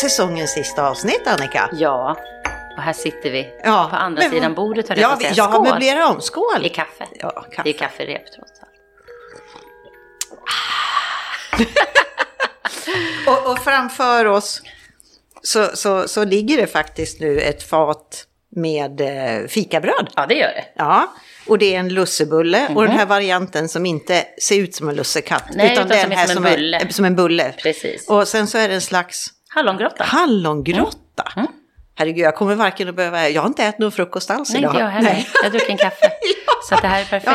säsongens sista avsnitt Annika. Ja, och här sitter vi Ja, på andra men- sidan bordet höll jag Ja, jag har möblerat om. Skål! I kaffe. Ja, kaffe. Det är kafferep trots allt. Och, och framför oss så, så, så ligger det faktiskt nu ett fat med eh, fikabröd. Ja, det gör det. Ja, och det är en lussebulle och den här varianten som inte ser ut som en lussekatt. Mhm. Nej, utan den som är här som en är- bulle. som en bulle. Precis. Och sen så är det en slags Hallongrotta. hallongrotta. Mm. Herregud, jag kommer varken att behöva, jag har inte ätit någon frukost alls Nej, idag. inte jag heller. Nej. Jag dricker en kaffe. Så att det här är perfekt.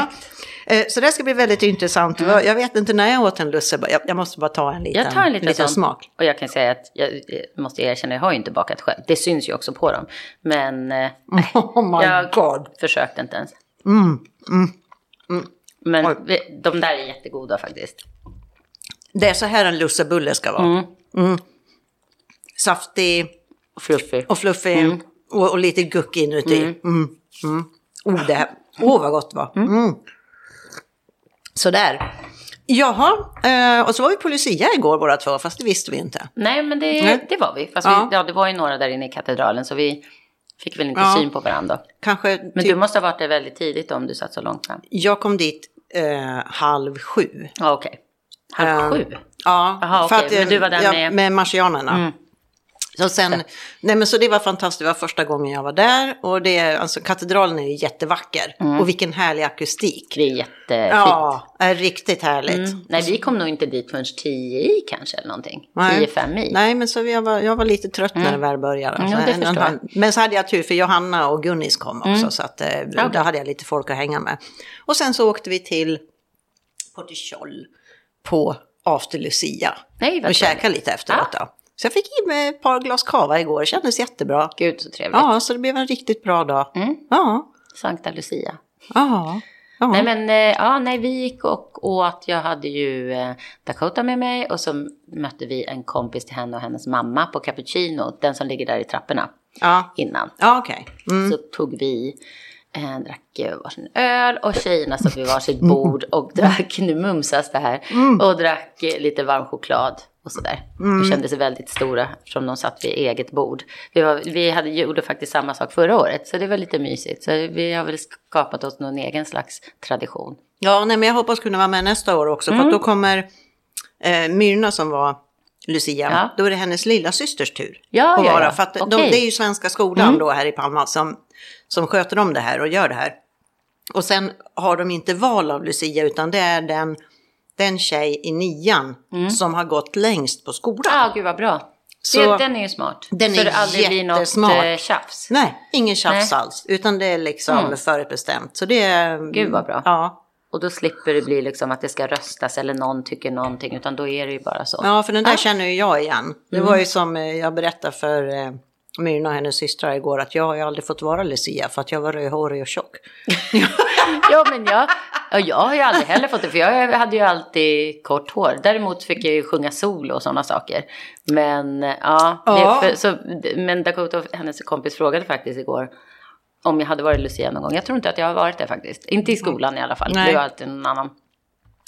Ja. Eh, Så det ska bli väldigt intressant. Jag vet inte när jag åt en lusse, jag, jag måste bara ta en liten, Jag tar en liten, sån. smak. Och jag kan säga att jag måste erkänna, jag har ju inte bakat själv. Det syns ju också på dem. Men eh, nej, Oh my jag god. försökte inte ens. Mm, Men Oj. de där är jättegoda faktiskt. Det är så här en lussebulle ska vara. Mm. Saftig Och fluffig. och fluffig och, och lite guck inuti. Mm. Mm. Oh, det här. Åh, vad gott det var. Mm. Sådär. Jaha, eh, och så var vi på Lucia igår båda två, fast det visste vi inte. Nej, men det, Nej. det var vi. Fast Ja. vi, ja, det var ju några där inne i katedralen så vi fick väl inte Ja. syn på varandra. Kanske Men typ, du måste ha varit där väldigt tidigt om du satt så långt fram. jag kom dit eh, halv sju. Ja, okej. Halv Eh, sju? Ja, okej, att, men du var där ja, med- med marsianerna. Mm. Så, sen, nej men så det var fantastiskt, det var första gången jag var där. Och det, alltså, katedralen är ju jättevacker. Och vilken härlig akustik. Det är jättefint. Ja, är riktigt härligt. Mm. Nej, vi kom nog inte dit förrän tio i kanske eller någonting. Nej. Tio, fem i. Nej, men så jag var, jag var lite trött när det väl började. Mm, Så en- en Men så hade jag tur för Johanna och Gunnis kom också. Mm. Så att, eh, Okej. då hade jag lite folk att hänga med. Och sen så åkte vi till Portichol på After Lucia. Nej, Och käkade lite efteråt då. Så jag fick i mig ett par glas kava igår, det kändes jättebra. Gud så trevligt. Ja, så det blev en riktigt bra dag. Mm. Ja, Sankta Lucia. ja. ja. Nej men eh, ja, nej, vi gick och åt. Jag hade ju eh, Dakota med mig och så mötte vi en kompis till henne och hennes mamma på Cappuccino. Den som ligger där i trapporna ja. innan. ja okej. Mm. Så tog vi, eh, drack eh, varsin öl och tjejerna satt vid varsitt bord och drack, nu mumsas det här, och drack lite varm choklad och sådär. De kände sig väldigt stora eftersom de satt vid eget bord. Vi, var, vi hade, gjorde faktiskt samma sak förra året så det var lite mysigt. Så vi har väl skapat oss någon egen slags tradition. Ja, nej, men jag hoppas kunna vara med nästa år också. För Mm. att då kommer eh, Myrna som var Lucia, Ja. då är det hennes lilla systers tur Ja, att ja, vara. För att de, Okej. Mm. det är ju Svenska skolan då här i Palma som, som sköter om det här och gör det här. Och sen har de inte val av Lucia utan det är den, den tjej i nian som har gått längst på skolan. Ja, ah, gud vad bra. Så- det, den är ju smart. Den så är det aldrig blir något eh, tjafs. Nej, ingen tjafs Nej. alls, utan det är liksom Mm. förutbestämt. Så det är... Gud, vad bra. Ja. Och då slipper det bli liksom att det ska röstas eller någon tycker någonting utan då är det ju bara så. Ja, för den där Ja. känner ju jag igen. Det Mm. var ju som eh, jag berättade för eh, Myrna och hennes systrar igår att jag har ju aldrig fått vara Lucia för att jag var rödhårig och tjock. Ja, men jag, ja, jag har ju aldrig heller fått det, för jag hade ju alltid kort hår. Däremot fick jag ju sjunga solo och sådana saker. Men ja, Ja. För, så, men Dakota och hennes kompis frågade faktiskt igår om jag hade varit Lucia någon gång. Jag tror inte att jag har varit det faktiskt. Inte i skolan i alla fall. Nej. Det var alltid någon annan.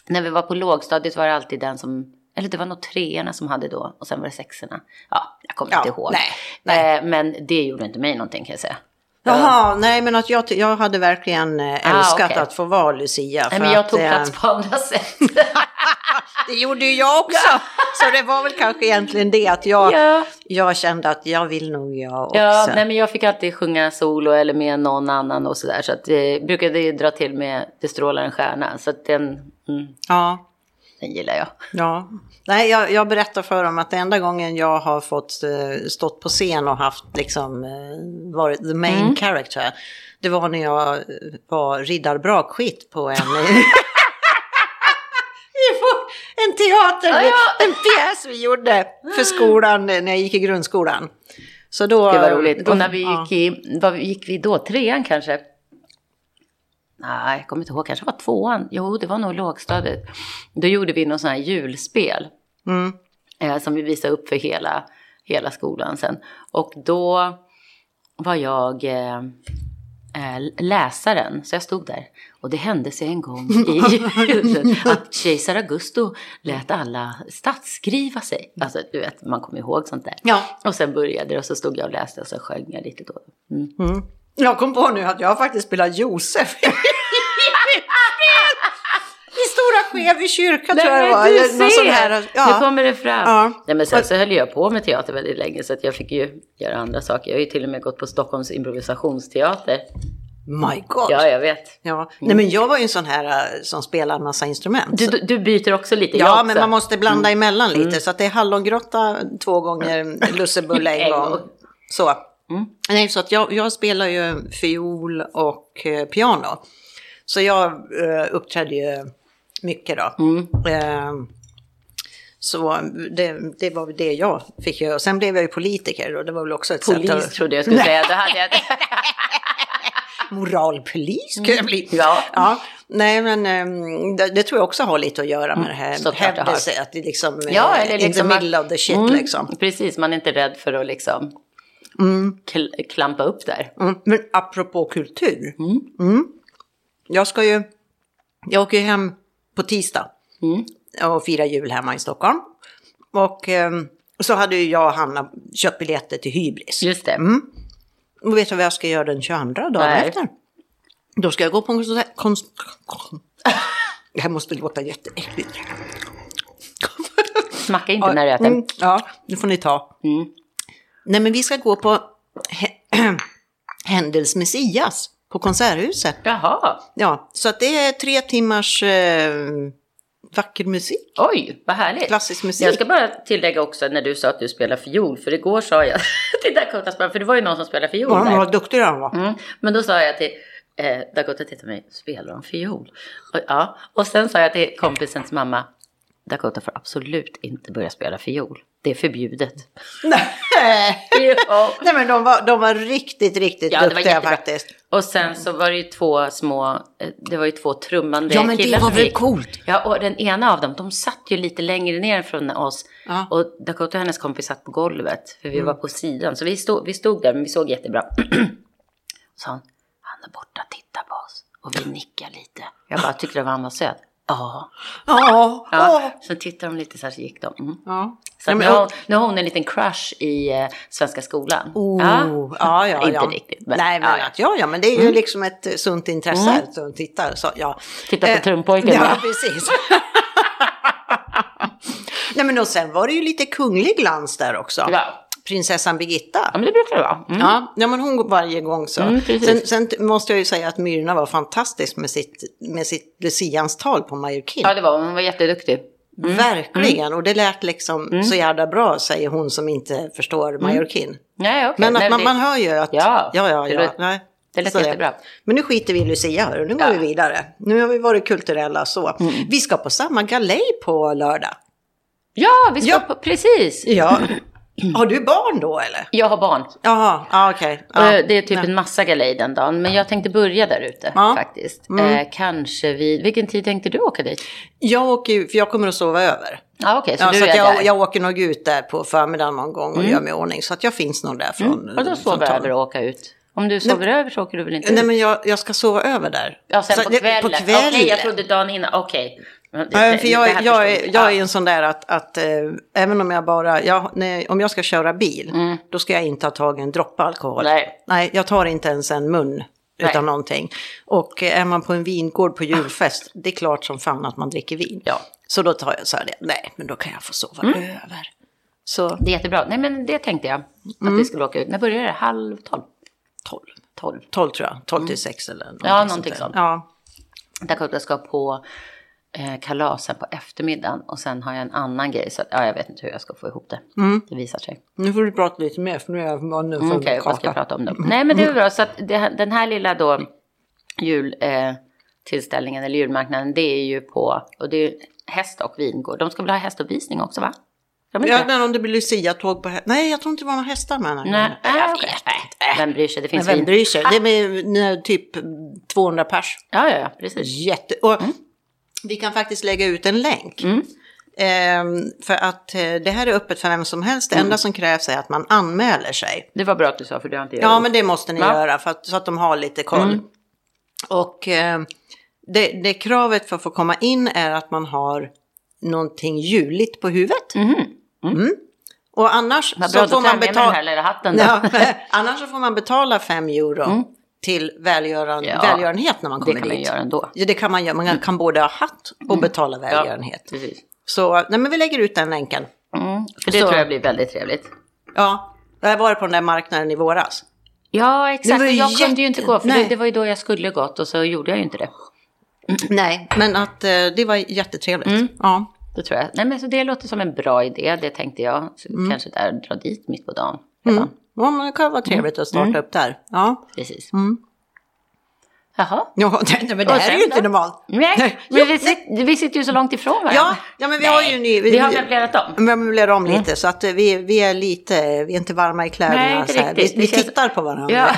När vi var på lågstadiet var det alltid den som, eller det var nog treorna som hade då och sen var det sexorna. Ja, jag kommer Ja, inte ihåg. nej, nej. Eh, men det gjorde inte mig någonting kan jag säga. Jaha, nej men att jag, jag hade verkligen eh, Ah, älskat okej. att få vara Lucia. Nej, men jag att, tog eh, plats på andra sätt. Det gjorde ju jag också. Så det var väl kanske egentligen det att jag, Ja. jag kände att jag vill nog jag också. Ja, nej, men jag fick alltid sjunga solo eller med någon annan och sådär. Så att det brukade ju dra till med Det strålar en stjärna. Så att den, mm, ja. Den gillar jag. Ja, nej, jag, jag berättar för dem att enda gången jag har fått eh, stått på scen och haft liksom eh, varit the main Mm. character. Det var när jag eh, var riddar brakskit på en... en teater, Ja, ja. en pjäs vi gjorde för skolan när jag gick i grundskolan. Så då, Det var roligt. Då, Och när vi ja. gick i, vad gick vi då? Trean kanske? Nej, jag kommer inte ihåg. Kanske var tvåan. Jo, det var nog lågstadiet. Då gjorde vi någon sån här julspel. Mm. eh, som vi visade upp för hela, hela skolan sen. Och då var jag eh, eh, läsaren. Så jag stod där. Och det hände sig en gång i att kejsar Augusto lät alla statsskriva sig. Alltså du vet, man kommer ihåg sånt där. Ja. Och sen började det och så stod jag och läste och så sjöng jag lite då. Mm. Jag kom på nu att jag faktiskt spelat Josef. I Stora Skevi kyrka tror jag det var. du Eller någon sån ser! här, Nu ja. kommer det fram. Ja. Nej, men sen så höll jag på med teater väldigt länge så att jag fick ju göra andra saker. Jag har ju till och med gått på Stockholms improvisationsteater. My God. Ja, jag vet. Ja. Nej men jag var ju en sån här äh, som spelar en massa instrument. Du, du, byter också lite. Ja, men man måste blanda emellan lite. Så att det är hallongrotta två gånger, lussebulle en gång. gång. Så. Nej, så att jag, jag spelar ju fiol och eh, piano. Så jag eh, uppträdde ju mycket då. Eh, så det, det var det jag fick göra. Sen blev jag ju politiker och det var väl också ett sätt Polis att... trodde jag skulle säga. Då hade jag... Moralpolis skulle jag bli. Ja. ja. Nej, men ehm, det, det tror jag också har lite att göra med det här. Mm. Hävda sig, att det liksom, Ja, eh, eller in the liksom middle of the shit Mm, liksom. Precis, man är inte rädd för att liksom kl- klampa upp där. Mm. Men apropå kultur. Mm. Jag ska ju, jag åker ju hem på tisdag och firar jul hemma i Stockholm. Och ehm, så hade ju jag och Hanna köpt biljetter till Hybris. Just det. Och vet du vad jag ska göra den 22 dagen Nej. efter? Då ska jag gå på en konsert... Konst... Det här måste låta jätteäckligt. Smacka inte när du äter. Mm, ja, det får ni ta. Nej, men vi ska gå på Händels Messias på Konserthuset. Jaha, Ja, så att det är tre timmars eh, vacker musik. oj, vad härligt. Klassisk musik. Jag ska bara tillägga också när du sa att du spelar fiol, för igår sa jag till Dakota, för det var ju någon som spelade fiol Ja, där. vad duktig han var. Mm. Men då sa jag till eh, Dakota, titta på mig, spelar de fiol? Och, ja. och sen sa jag till kompisens mamma, Dakota får absolut inte börja spela fiol. Det är förbjudet. Nej. Men de var, de var riktigt, riktigt Ja, det var duktiga faktiskt. Och sen så var det ju två små, eh, det var ju två trummande Ja, men det killar var som väl coolt? Ja, och den ena av dem, de satt ju lite längre ner från oss. Ja. Och Dakota och hennes kompis satt på golvet, för vi Mm. var på sidan. Så vi stod, vi stod där, men vi såg jättebra. Så hon, han är borta, titta på oss. Och vi nickade lite. Jag bara tyckte att han var söt. Ja. Ja, ja. Så tittade de lite så här, så gick de. Mm. ja. Så nu, har, nu har hon en liten crush i eh, Svenska skolan. Oh, ja, ja, Inte ja. riktigt. Men, Nej, men ja, Mm. ja. Men det är ju liksom ett sunt intresse. Mm. Så titta, så, ja. Titta på Eh, trumpojken, Ja, va? precis. Nej, men och sen var det ju lite kunglig glans där också. Ja. Prinsessan Birgitta. ja, men det brukar det vara. Mm. Ja, ja, men hon går varje gång så. Mm, sen, sen måste jag ju säga att Myrna var fantastisk med sitt, med sitt Lucians tal på Majorkin. Ja, det var hon. Var jätteduktig. Verkligen, och det lät liksom så jävla bra, säger hon som inte förstår Majorkin. Nej, okej. Men att Nej, man, det- man hör ju att... Ja, ja, ja. det ja. nej. det lät Så jättebra. Men nu skiter vi i Lucia, hörru. nu går Ja. vi vidare. Nu har vi varit kulturella så. Mm. Vi ska på samma galej på lördag. Ja, vi ska Ja. på, precis. Ja. Har du barn då eller? Jag har barn. Jaha, ja, okej. Ja. Eh, Det är typ en massa galej den dagen. Men jag tänkte börja där ute Ja. faktiskt. Eh, kanske vid... Vilken tid tänkte du åka dit? Jag åker ju, för jag kommer att sova över. Ja, okej. så Ja, du så är jag, där. jag åker nog ut där på förmiddagen någon gång och gör mig i ordning. Så att jag finns nog där från... Mm. Och då sover över och åka ut. Om du sover över så åker du väl inte Nej ut? men jag, jag ska sova över där. Ja, sen Så på kvällen. Okej, kvällen. jag trodde dagen innan. Okej. Men det- för jag, jag, förstår är, jag Ja. är en sån där att, att eh, även om jag bara, jag, nej, om jag ska köra bil, då ska jag inte ha tagit en droppe alkohol. Mm. Nej. nej, jag tar inte ens en mun Nej. utan någonting. Och är man på en vingård på julfest, det är klart som fan att man dricker vin. Ja. Så då tar jag så här, nej, men då kan jag få sova Mm. över. Så Det är jättebra. Nej, men det tänkte jag. Att Mm. vi skulle åka ut. När börjar det? Halv tolv? 12. Tolv. 12 tror jag, 12 till 6 eller någonting Ja, någonting där. sånt. Ja. Dakota ska på eh, kalasen på eftermiddagen. Och sen har jag en annan grej. Så att, ja, jag vet inte hur jag ska få ihop det. Mm. Det visar sig. Nu får du prata lite mer för nu är jag mannen Mm, för Okej, en vad ska jag prata om då? Nej, men det är bra. Så att det, den här lilla då jultillställningen eh, tillställningen eller julmarknaden, det är ju på, och det är häst och vingård. De ska väl ha hästuppvisning också va? Ja, det? men om det blir Lucia-tåg på Nej, jag tror inte det var några hästar med. Nej, Jag nej, vet inte. Vem bryr sig? Det Men finns vem vin. bryr sig? Det är med, typ 200 pers. Ja, ja, ja, precis. Jätte... Och Vi kan faktiskt lägga ut en länk. Mm. Ehm, för att eh, det här är öppet för vem som helst. Det Mm. enda som krävs är att man anmäler sig. Det var bra att du sa för det har inte jag Ja, men det måste ni Va? göra för att, så att de har lite koll. Mm. Och eh, det, det kravet för att få komma in är att man har någonting juligt på huvudet. Mm. Och annars så får man betala... Ja, annars så får man betala 5 euro till välgöran, Ja, välgörenhet när man Det kommer kan man dit. göra ändå. Ja, det kan man göra. Man kan både ha hatt och betala välgörenhet. Precis. Så nej, men vi lägger ut den länken. Mm. För det Så- tror jag blir väldigt trevligt. Ja, jag varit på den där marknaden i våras. Ja, Det exakt. var jag kunde ju jätte- inte gå, för det, det var ju då jag skulle gått och så gjorde jag ju inte det. Nej, men att eh, det var jättetrevligt. Mm. Ja. Det tror jag. Nej, men så det låter som en bra idé, det tänkte jag. Så Kanske där dra dit mitt på dagen. redan. Ja, men det kan vara trevligt att starta upp där. Ja. Precis. Mm. Jaha. Ja, det, men det här är ju inte normalt. Nej, men vi, sitter, vi sitter ju så långt ifrån varandra. Ja, ja men vi har ju ny... Vi har möblerat om. Vi har möblerat om lite så att eh, vi, vi är lite, vi är inte varma i kläderna. Nej, inte så här. Vi, vi tittar på varandra. Ja.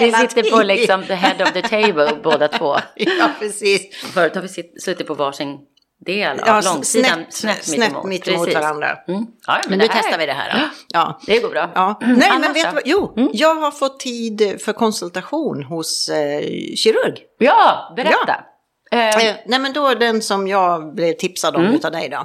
vi sitter på liksom the head of the table båda två. ja, precis. Förut har vi sitt, suttit på varsin del av Ja, långsidan. snett, snett, snett mitt emot varandra. Mm. Ja, men, nu testar vi det här. Då. Ja. Det går bra. Ja. Nej, men vet du vad? Jo, Mm. jag har fått tid för konsultation hos eh, kirurg. Ja, berätta. Eh, Eh, nej, men då den som jag blev tipsad om Mm. utav dig då.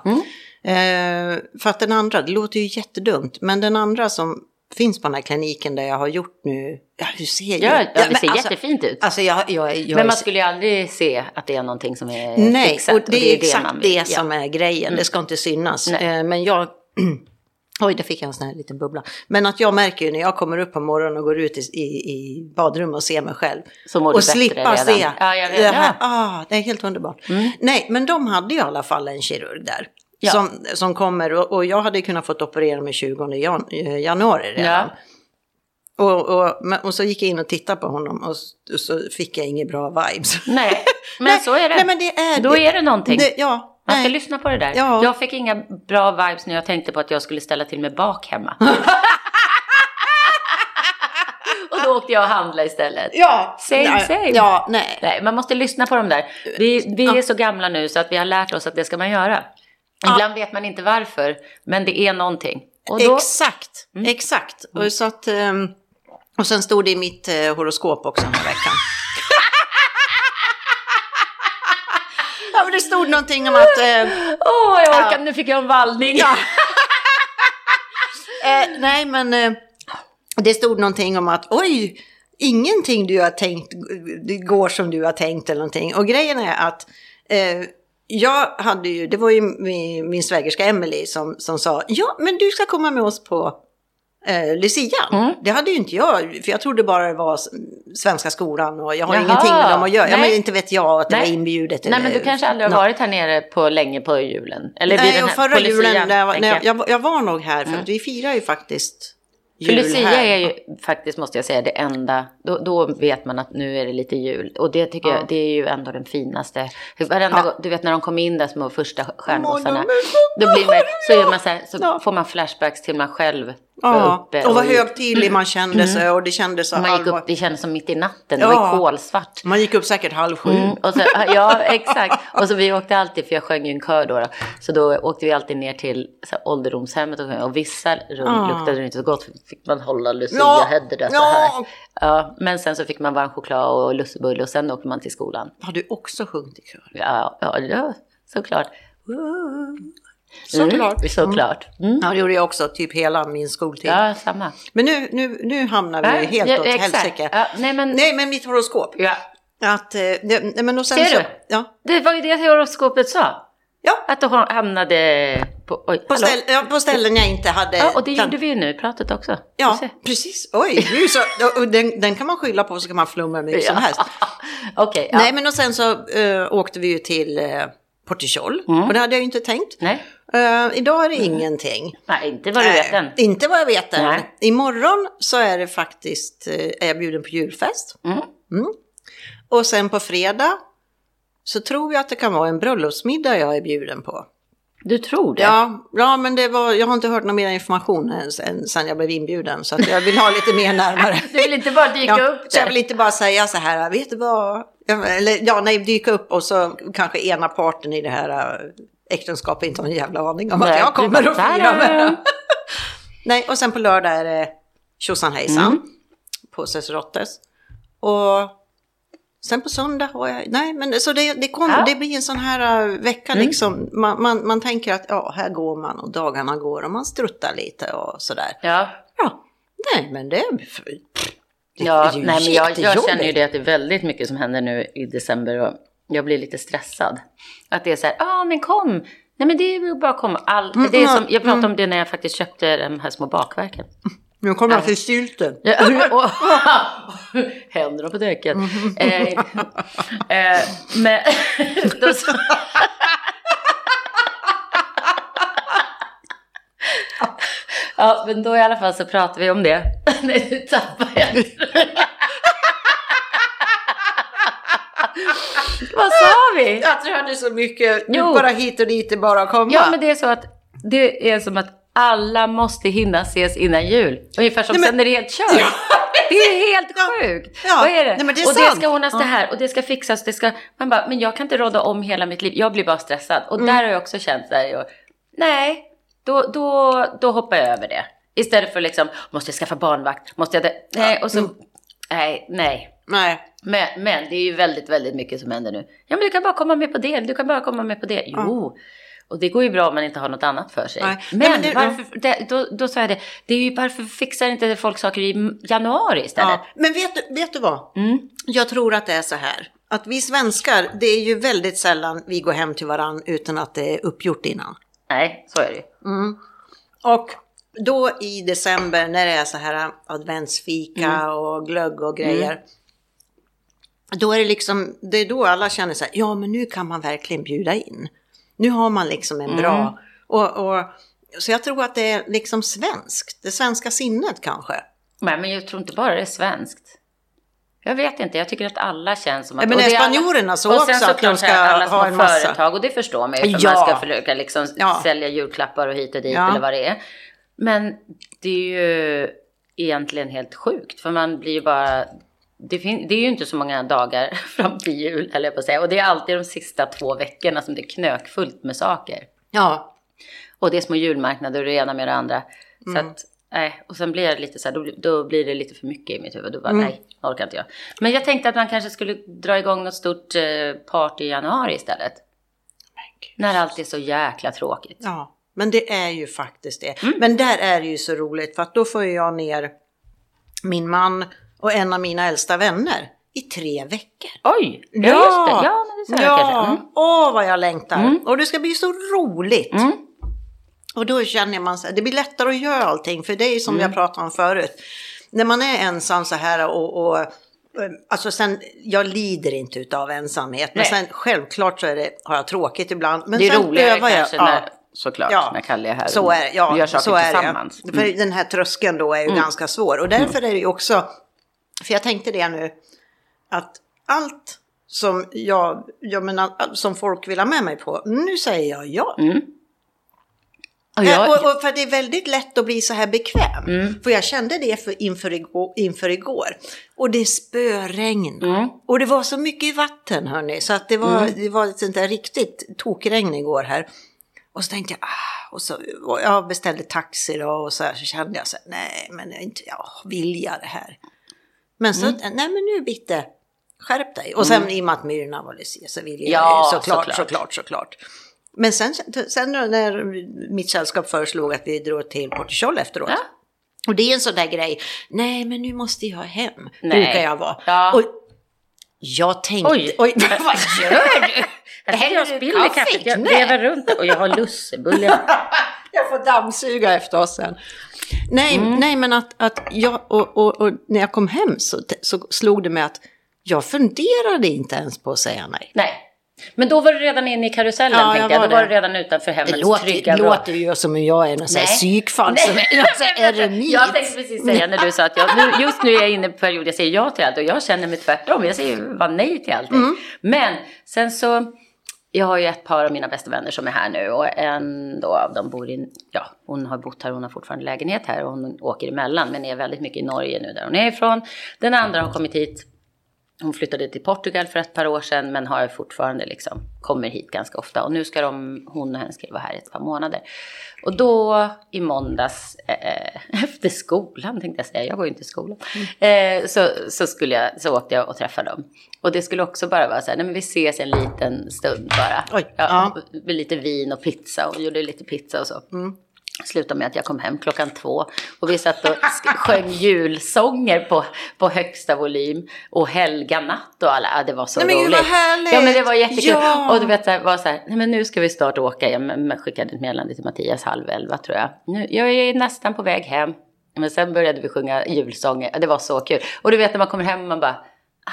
Eh, för att den andra, det låter ju jättedumt, men den andra som finns på den här kliniken där jag har gjort nu, ja, hur ser jag? ja, det ser alltså, jättefint ut. Alltså jag, jag, jag men är- man skulle ju aldrig se att det är någonting som är Nej, fixat. och det är exakt man det, vill. Ja. som är grejen. Det ska inte synas. Nej. Eh, men jag... Oj, där fick jag en sån här liten bubbla. Men att jag märker ju när jag kommer upp på morgonen och går ut i, i, i badrummet och ser mig själv. Och slippa redan. se. Ja, jag vet. Det, här, Ja. ah, det är helt underbart. Nej, men de hade ju i alla fall en kirurg där. Ja. Som, som kommer och, och jag hade kunnat fått operera mig 20 jan, eh, januari redan. Ja. Och, och, och så gick jag in och tittade på honom och så, så fick jag inga bra vibes. Nej, men Nej, så är det. Nej, men det är, Då är det någonting. Det, ja, Man ska nej. lyssna på det där. Ja. Jag fick inga bra vibes när jag tänkte på att jag skulle ställa till med bak hemma. och då åkte jag och handlade istället. Ja, Same, nej, same. Ja, nej. Nej, man måste lyssna på dem där. Vi, vi är så gamla nu så att vi har lärt oss att det ska man göra. Ibland vet man inte varför, men det är någonting. Då, Mm. Exakt, exakt. Och, så att, ehm, och sen stod det i mitt eh, horoskop också den här veckan. ja, men det stod någonting om att... eh, Åh, jag orkar, Ja. nu fick jag en vallning. Ja. eh, nej, men eh, det stod någonting om att oj, ingenting du har tänkt det går som du har tänkt eller någonting. Och grejen är att eh, jag hade ju, det var ju min, min svägerska Emily som, som sa, ja men du ska komma med oss på eh, Lucia. Mm. Det hade ju inte jag, för jag trodde bara det var Svenska skolan och jag har Jaha, ingenting med dem att göra. Ja, men inte vet jag att det Nej. var inbjudet. Nej, men du eller- kanske aldrig har varit här nere på länge på julen? Eller Nej, den här, förra julen, när jag, när jag. jag, var nog här, för att vi firar ju faktiskt För Lucia här. är ju faktiskt, måste jag säga, det enda, då, då vet man att nu är det lite jul. Och det tycker Ja. jag, det är ju ändå den finaste. Varenda Ja. du vet när de kom in där små första stjärngossarna. Då blir man, så, gör man så, här, så Ja. får man flashbacks till man själv Ja, uppe. och vad högtidlig man kände sig och det kändes så man gick upp, det kändes som mitt i natten, det Ja. var kolsvart. Man gick upp säkert halv sju. Mm, och så, ja, exakt. Och så vi åkte alltid, för jag sjöng ju en kör då, då. Så då åkte vi alltid ner till så här, ålderdomshemmet och, och vissa rum Ah. luktade det inte så gott. för Fick man hålla Lucia Ja, Hedder så ja. här. Ja, men sen så fick man varm choklad och lussebulle och sen åkte man till skolan. Har du också sjungit i kör? Ja, ja, ja såklart. Såklart. Mm, såklart. Mm. Ja, det gjorde jag också, typ hela min skoltid. Ja, samma. Men nu, nu, nu hamnar vi Nej, helt ja, åt helsike. Ja, nej, men, Nej, men mitt horoskop. ja. Att, eh, nej, men och sen Ser så, du? Ja, Det var ju det horoskopet sa. ja Att du hamnade på... Oj, på, ställ, ja, på ställen jag inte hade... Ja, och det gjorde vi ju nu i pratet också. Ja, precis. Oj, så, den, den kan man skylla på så kan man flumma hur mycket som helst. Ja. Nej, men och sen så eh, åkte vi ju till uh, Portichol och det hade jag ju inte tänkt. Nej. Eh, idag är det ingenting. Nej, inte vad du vet än. Eh, inte vad jag vet än. Nej. Imorgon så är det faktiskt, eh, är jag bjuden på julfest. Mm. Och sen på fredag så tror jag att det kan vara en bröllopsmiddag jag är bjuden på. Du tror det? Ja, ja men det var, jag har inte hört någon mer information än, sen, jag blev inbjuden. Så jag vill ha lite mer närmare. Du vill inte bara dyka Ja, upp så jag där? vill inte bara säga så här, vet du vad? Eller ja, nej, dyka upp och så kanske ena parten i det här äktenskap inte har en jävla aning om Nej, att jag kommer att fira med. Nej, och sen på lördag är det tjosan hejsan Mm. på Sesrottes. Och sen på söndag har jag, nej men så det, det, kommer, Ja. Mm. det blir en sån här uh, vecka liksom. Man, man, man tänker att ja, här går man och dagarna går och man struttar lite och sådär. Ja, Ja, nej men det, det ja är ju nej, men jag, jag känner ju det att det är väldigt mycket som händer nu i december och jag blir lite stressad. Att det är så här, ja ah, men kom, nej men det är bara att komma. All, Mm, det är som, jag pratade om det när jag faktiskt köpte de här små bakverken. Nu kommer jag till sylten. Händerna på däcket. Mm. Eh, eh, men då så, Ja, men då i alla fall så pratar vi om det. Nej, nu tappar jag Vad sa vi? Jag det är så mycket, Jo. bara hit och dit bara komma. Ja, men det är så att det är som att alla måste hinna ses innan jul. Ungefär som Nej, men- sen är det helt kört. Det är helt sjukt. Ja. Vad är det? Nej, det är och det sant. ska ordnas det Ja. här och det ska fixas. Det ska... Man bara, men jag kan inte råda om hela mitt liv. Jag blir bara stressad. Och Mm. där har jag också känt där. Jag, nej, då, då, då hoppar jag över det. Istället för liksom, måste jag skaffa barnvakt? Måste jag det? Nej, och så, Mm. nej, nej. Nej. Men, men det är ju väldigt, väldigt mycket som händer nu. Ja, men du kan bara komma med på det. Du kan bara komma med på det. Jo, och det går ju bra om man inte har något annat för sig. Nej. Men, Nej, men det- varför, det, då, då sa jag det, det är ju varför fixar inte folk saker i januari istället? Ja. Men vet du, vet du vad? Mm. Jag tror att det är så här. Att vi svenskar, det är ju väldigt sällan vi går hem till varann utan att det är uppgjort innan. Nej, så är det ju. Och då i december när det är så här adventsfika och glögg och grejer. Då är det liksom, det är då alla känner så här, ja men nu kan man verkligen bjuda in. Nu har man liksom en bra, och, och, så jag tror att det är liksom svenskt, det svenska sinnet kanske. Nej, men jag tror inte bara det är svenskt. Jag vet inte, jag tycker att alla känns som att... Men och är alla- spanjorerna så och också, sen att de såklart ska alla små ha en massa- företag och det förstår man ju för Ja. man ska försöka liksom Ja. sälja julklappar och hit och dit Ja. eller vad det är. Men det är ju egentligen helt sjukt för man blir ju bara... Det, fin- det är ju inte så många dagar fram till jul, eller på att säga. Och det är alltid de sista två veckorna som det är knökfullt med saker. Ja, Och det är små julmarknader och det ena med det andra. Så Mm. att, nej. Och sen blir det lite så här, då, blir- då blir det lite för mycket i mitt huvud. Då bara, Mm. nej, orkar inte jag. Men jag tänkte att man kanske skulle dra igång något stort eh, party i januari istället. När allt är så jäkla tråkigt. ja. Men det är ju faktiskt det. Mm. Men där är det ju så roligt för att då får jag ner min man och en av mina äldsta vänner i tre veckor. Oj! Ja, just det. Ja, men det jag kanske. Mm. Åh vad jag längtar! Och det ska bli så roligt! Mm. Och då känner man här, det blir lättare att göra allting, för det är som Mm. jag pratade om förut. När man är ensam så här och, och Alltså sen, jag lider inte utav ensamhet, men Nej. sen självklart så är det, har jag tråkigt ibland. Men Det är sen roligare övar jag. kanske ja. när, såklart, Ja, när Kalle är här Så är, ja, gör saker så är tillsammans. det. Mm. För den här tröskeln då är ju ganska svår. Och därför är det ju också, för jag tänkte det nu, att allt som jag, jag menar, som folk vill ha med mig på, nu säger jag ja. Mm. Och Eh, jag, Och, och för det är väldigt lätt att bli så här bekväm. Mm. För jag kände det för, inför, igår, inför igår. Och det spöregn. Mm. Och det var så mycket vatten hörni. Så att det var, det var ett sånt där riktigt tokregn igår här. Och så tänkte jag, ah, och så, och jag beställde taxi då och så, här, så kände jag så här, nej men jag inte, ja, vill jag det här? Men så, Mm. nej men nu Bitte, skärp dig. Och sen i och med att Myrorna var Lucia så vill jag Ja, såklart, såklart. såklart, såklart. Men sen, sen när mitt sällskap föreslog att vi drog till Portugal efteråt. Ja. Och det är en sån där grej, nej men nu måste jag hem, Nej. brukar jag vara. Ja. Och jag tänkte, Oj. oj vad gör du? Häller jag spiller kaffet, jag vevar runt och jag har lussebulle. Jag får dammsuga efter oss sen. Nej, Mm. nej men att, att jag, och, och, och när jag kom hem så, så slog det mig att jag funderade inte ens på att säga nej. Nej. Men då var du redan inne i karusellen Ja, jag tänkte jag. var Då var det. du redan utanför Det hemmets låter, trygga det låter ju som om jag är någon psykfall som eremit. Jag tänkte precis säga när du sa att jag, nu, just nu är jag inne på period jag säger ja till allt och jag känner mig tvärtom. Jag säger bara nej till allting. Mm. Men sen så, jag har ju ett par av mina bästa vänner som är här nu och en då av dem bor i, ja hon har bott här, hon har fortfarande lägenhet här och hon åker emellan men är väldigt mycket i Norge nu där hon är ifrån. Den andra har kommit hit hon flyttade till Portugal för ett par år sedan men har fortfarande liksom, kommer hit ganska ofta. Och nu ska de, hon och hennes kille vara här i ett par månader. Och då i måndags, eh, efter skolan tänkte jag säga, jag går ju inte i skolan. Eh, så, så, skulle jag, så åkte jag och träffade dem. Och det skulle också bara vara så här, nej men vi ses en liten stund bara. Oj, ja, ja. Lite vin och pizza och gjorde lite pizza och så. Slutade med att jag kom hem klockan två och vi satt och sjöng julsånger på, på högsta volym och Helga natt och alla, ja, det var så Nej, men roligt. vad härligt! Ja men det var jättekul. Ja. Och du vet, det var så här, nej men nu ska vi snart åka. Jag skickade ett meddelande till Mattias halv elva tror jag. Nu, jag är nästan på väg hem. Men sen började vi sjunga julsånger, Ja, det var så kul. Och du vet när man kommer hem man bara, ah,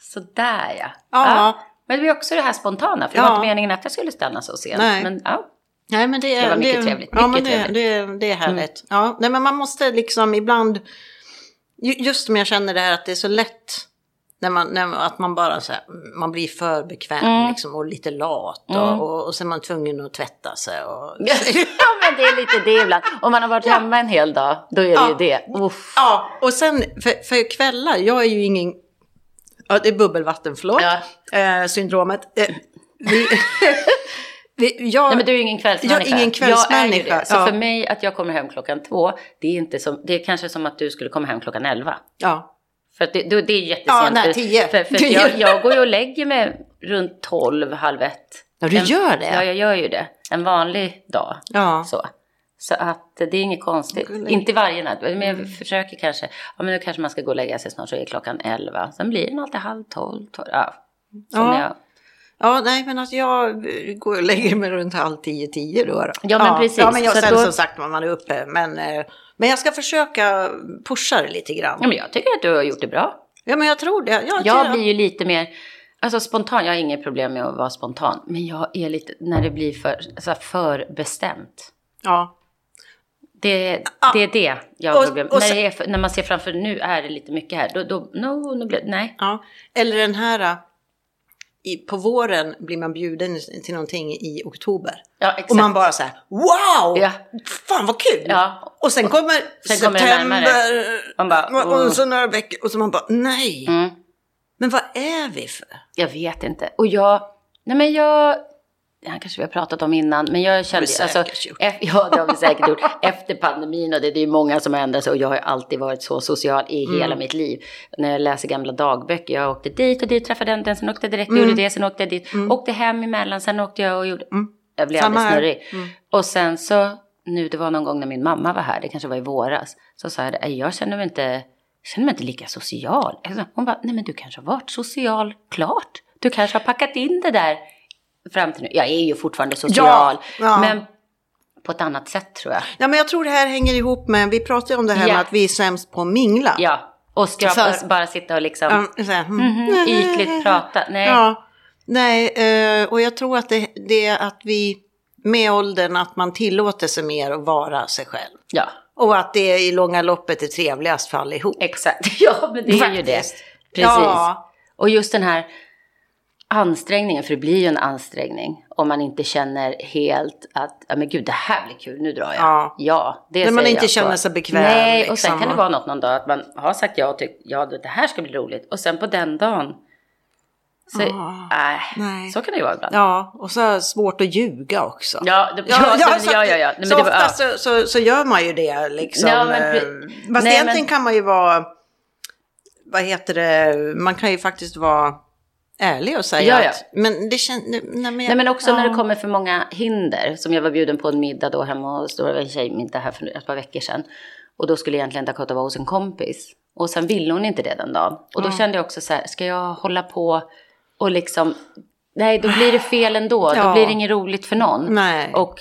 sådär ja. Ja. Men det var också det här spontana, för det var Ja. inte meningen att jag skulle stanna så sent. Nej. Men ja, Nej, men det, är, Det var mycket trevligt, Ja, men det, trevligt. Mm. Det, det är härligt. Ja, nej, men man måste liksom ibland, ju- just som jag känner det här att det är så lätt när man, när, att man bara så här, man blir för bekväm Mm. liksom, och lite lat och, och, och så är man tvungen att tvätta sig. Och, ja men det är lite det ibland. Om man har varit hemma en hel dag, då är det Ja. ju det. Uff. ja, och sen för, för kvällar, jag är ju ingen, ja, det är bubbelvatten, förlåt, Ja. eh, syndromet. Eh, vi, jag, Nej men du är ingen kvällsmänniska. Jag är ingen Jag är kvällsmänniska. Så ja. för mig att jag kommer hem klockan två, det är, inte som, det är kanske som att du skulle komma hem klockan elva. ja. För det, det, är jättesent. Ja, nej, för- tio. För, för jag, jag går ju och lägger mig runt tolv, halv ett. Ja, du En- gör det? Ja, jag gör ju det. En vanlig dag. Ja. Så. Så att det är inget konstigt. Inte varje natt. Men jag försöker kanske, ja men nu kanske man ska gå och lägga sig snart så är klockan elva. Sen blir den alltid halv tolv. tolv ja. Som Ja. Jag, Ja, nej men alltså jag går och lägger mig runt halv tio, tio då. då. Ja, men precis. Ja, men jag Så sen då- som sagt man är uppe. Men, eh, men jag ska försöka pusha det lite grann. ja, men jag tycker att du har gjort det bra. Ja, men jag tror det. Ja, Jag blir ju lite mer, alltså spontan, jag har inget problem med att vara spontan. Men jag är lite, när det blir för, alltså för bestämt. Ja. Det, det är det jag har Och- problem och när, när man ser framför, nu är det lite mycket här. Då, då no, blir, nej. ja. Eller den här, eh, i, på våren blir man bjuden till någonting i oktober. Ja, exakt. Och man bara så här, wow! Ja. Fan vad kul! Ja. Och sen kommer Sen kommer det september. bara, och, "Åh." och så några veckor och så man bara, nej! Mm. Men vad är vi för? Jag vet inte. Och jag, nej men jag, det här kanske vi har pratat om innan, men jag kände, Det alltså, gjort. ja det har vi säkert gjort, efter pandemin och det, det är ju många som har ändrat sig och jag har alltid varit så social i Mm. hela mitt liv. När jag läser gamla dagböcker, jag åkte dit och dit, träffade den, den, sen åkte jag direkt Mm. gjorde det, sen åkte jag dit, åkte hem emellan, sen åkte jag och gjorde, jag blev Samma alldeles snurrig. Och sen så, nu det var någon gång när min mamma var här, det kanske var i våras, så sa jag, "Nej, jag känner mig inte känner mig inte lika social. Hon bara, nej men du kanske har varit social klart. Du kanske har packat in det där fram till nu. Jag är ju fortfarande social, ja. men på ett annat sätt tror jag. Ja, men jag tror det här hänger ihop med, vi pratade ju om det här Ja. med att vi är sämst på att mingla. Ja, och skrapa, och bara sitta och liksom Ja, så här, mm. mhm, ytligt prata. Nej, Ja, nej, eh, och jag tror att det, det är att vi med åldern att man tillåter sig mer att vara sig själv. ja, Och att det i långa loppet är trevligast för allihop. exakt. Ja, men det är ju det. Precis. Ja. Och just den här ansträngningen, för det blir ju en ansträngning om man inte känner helt att, ja men gud det här blir kul, nu drar jag. Ja. ja det När man inte känner sig bekväm, Nej, och liksom. sen kan det vara något någon dag att man har sagt ja och tyckt, ja det här ska bli roligt. Och sen på den dagen, så, Ja. äh, Nej. så kan det ju vara ibland. Ja, och så är det svårt att ljuga också. Ja, det, ja, ja, så ja, ja, ja. Nej, så det var- ofta så, så, gör man ju det liksom. Ja, men eh, Fast Nej, egentligen men- kan man ju vara, vad heter det, man kan ju faktiskt vara ärlig och säga Ja, ja. att, men det känns, nej, men, Nej men också ja. när det kommer för många hinder. Som jag var bjuden på en middag då hemma hos, då var det en tjejmiddag här för ett par veckor sedan. Och då skulle egentligen Dakota vara hos en kompis. Och sen ville hon inte det den dagen. Och då kände jag också så här, ska jag hålla på och liksom, nej då blir det fel ändå. Ja. Då blir det inget roligt för någon. Nej. Och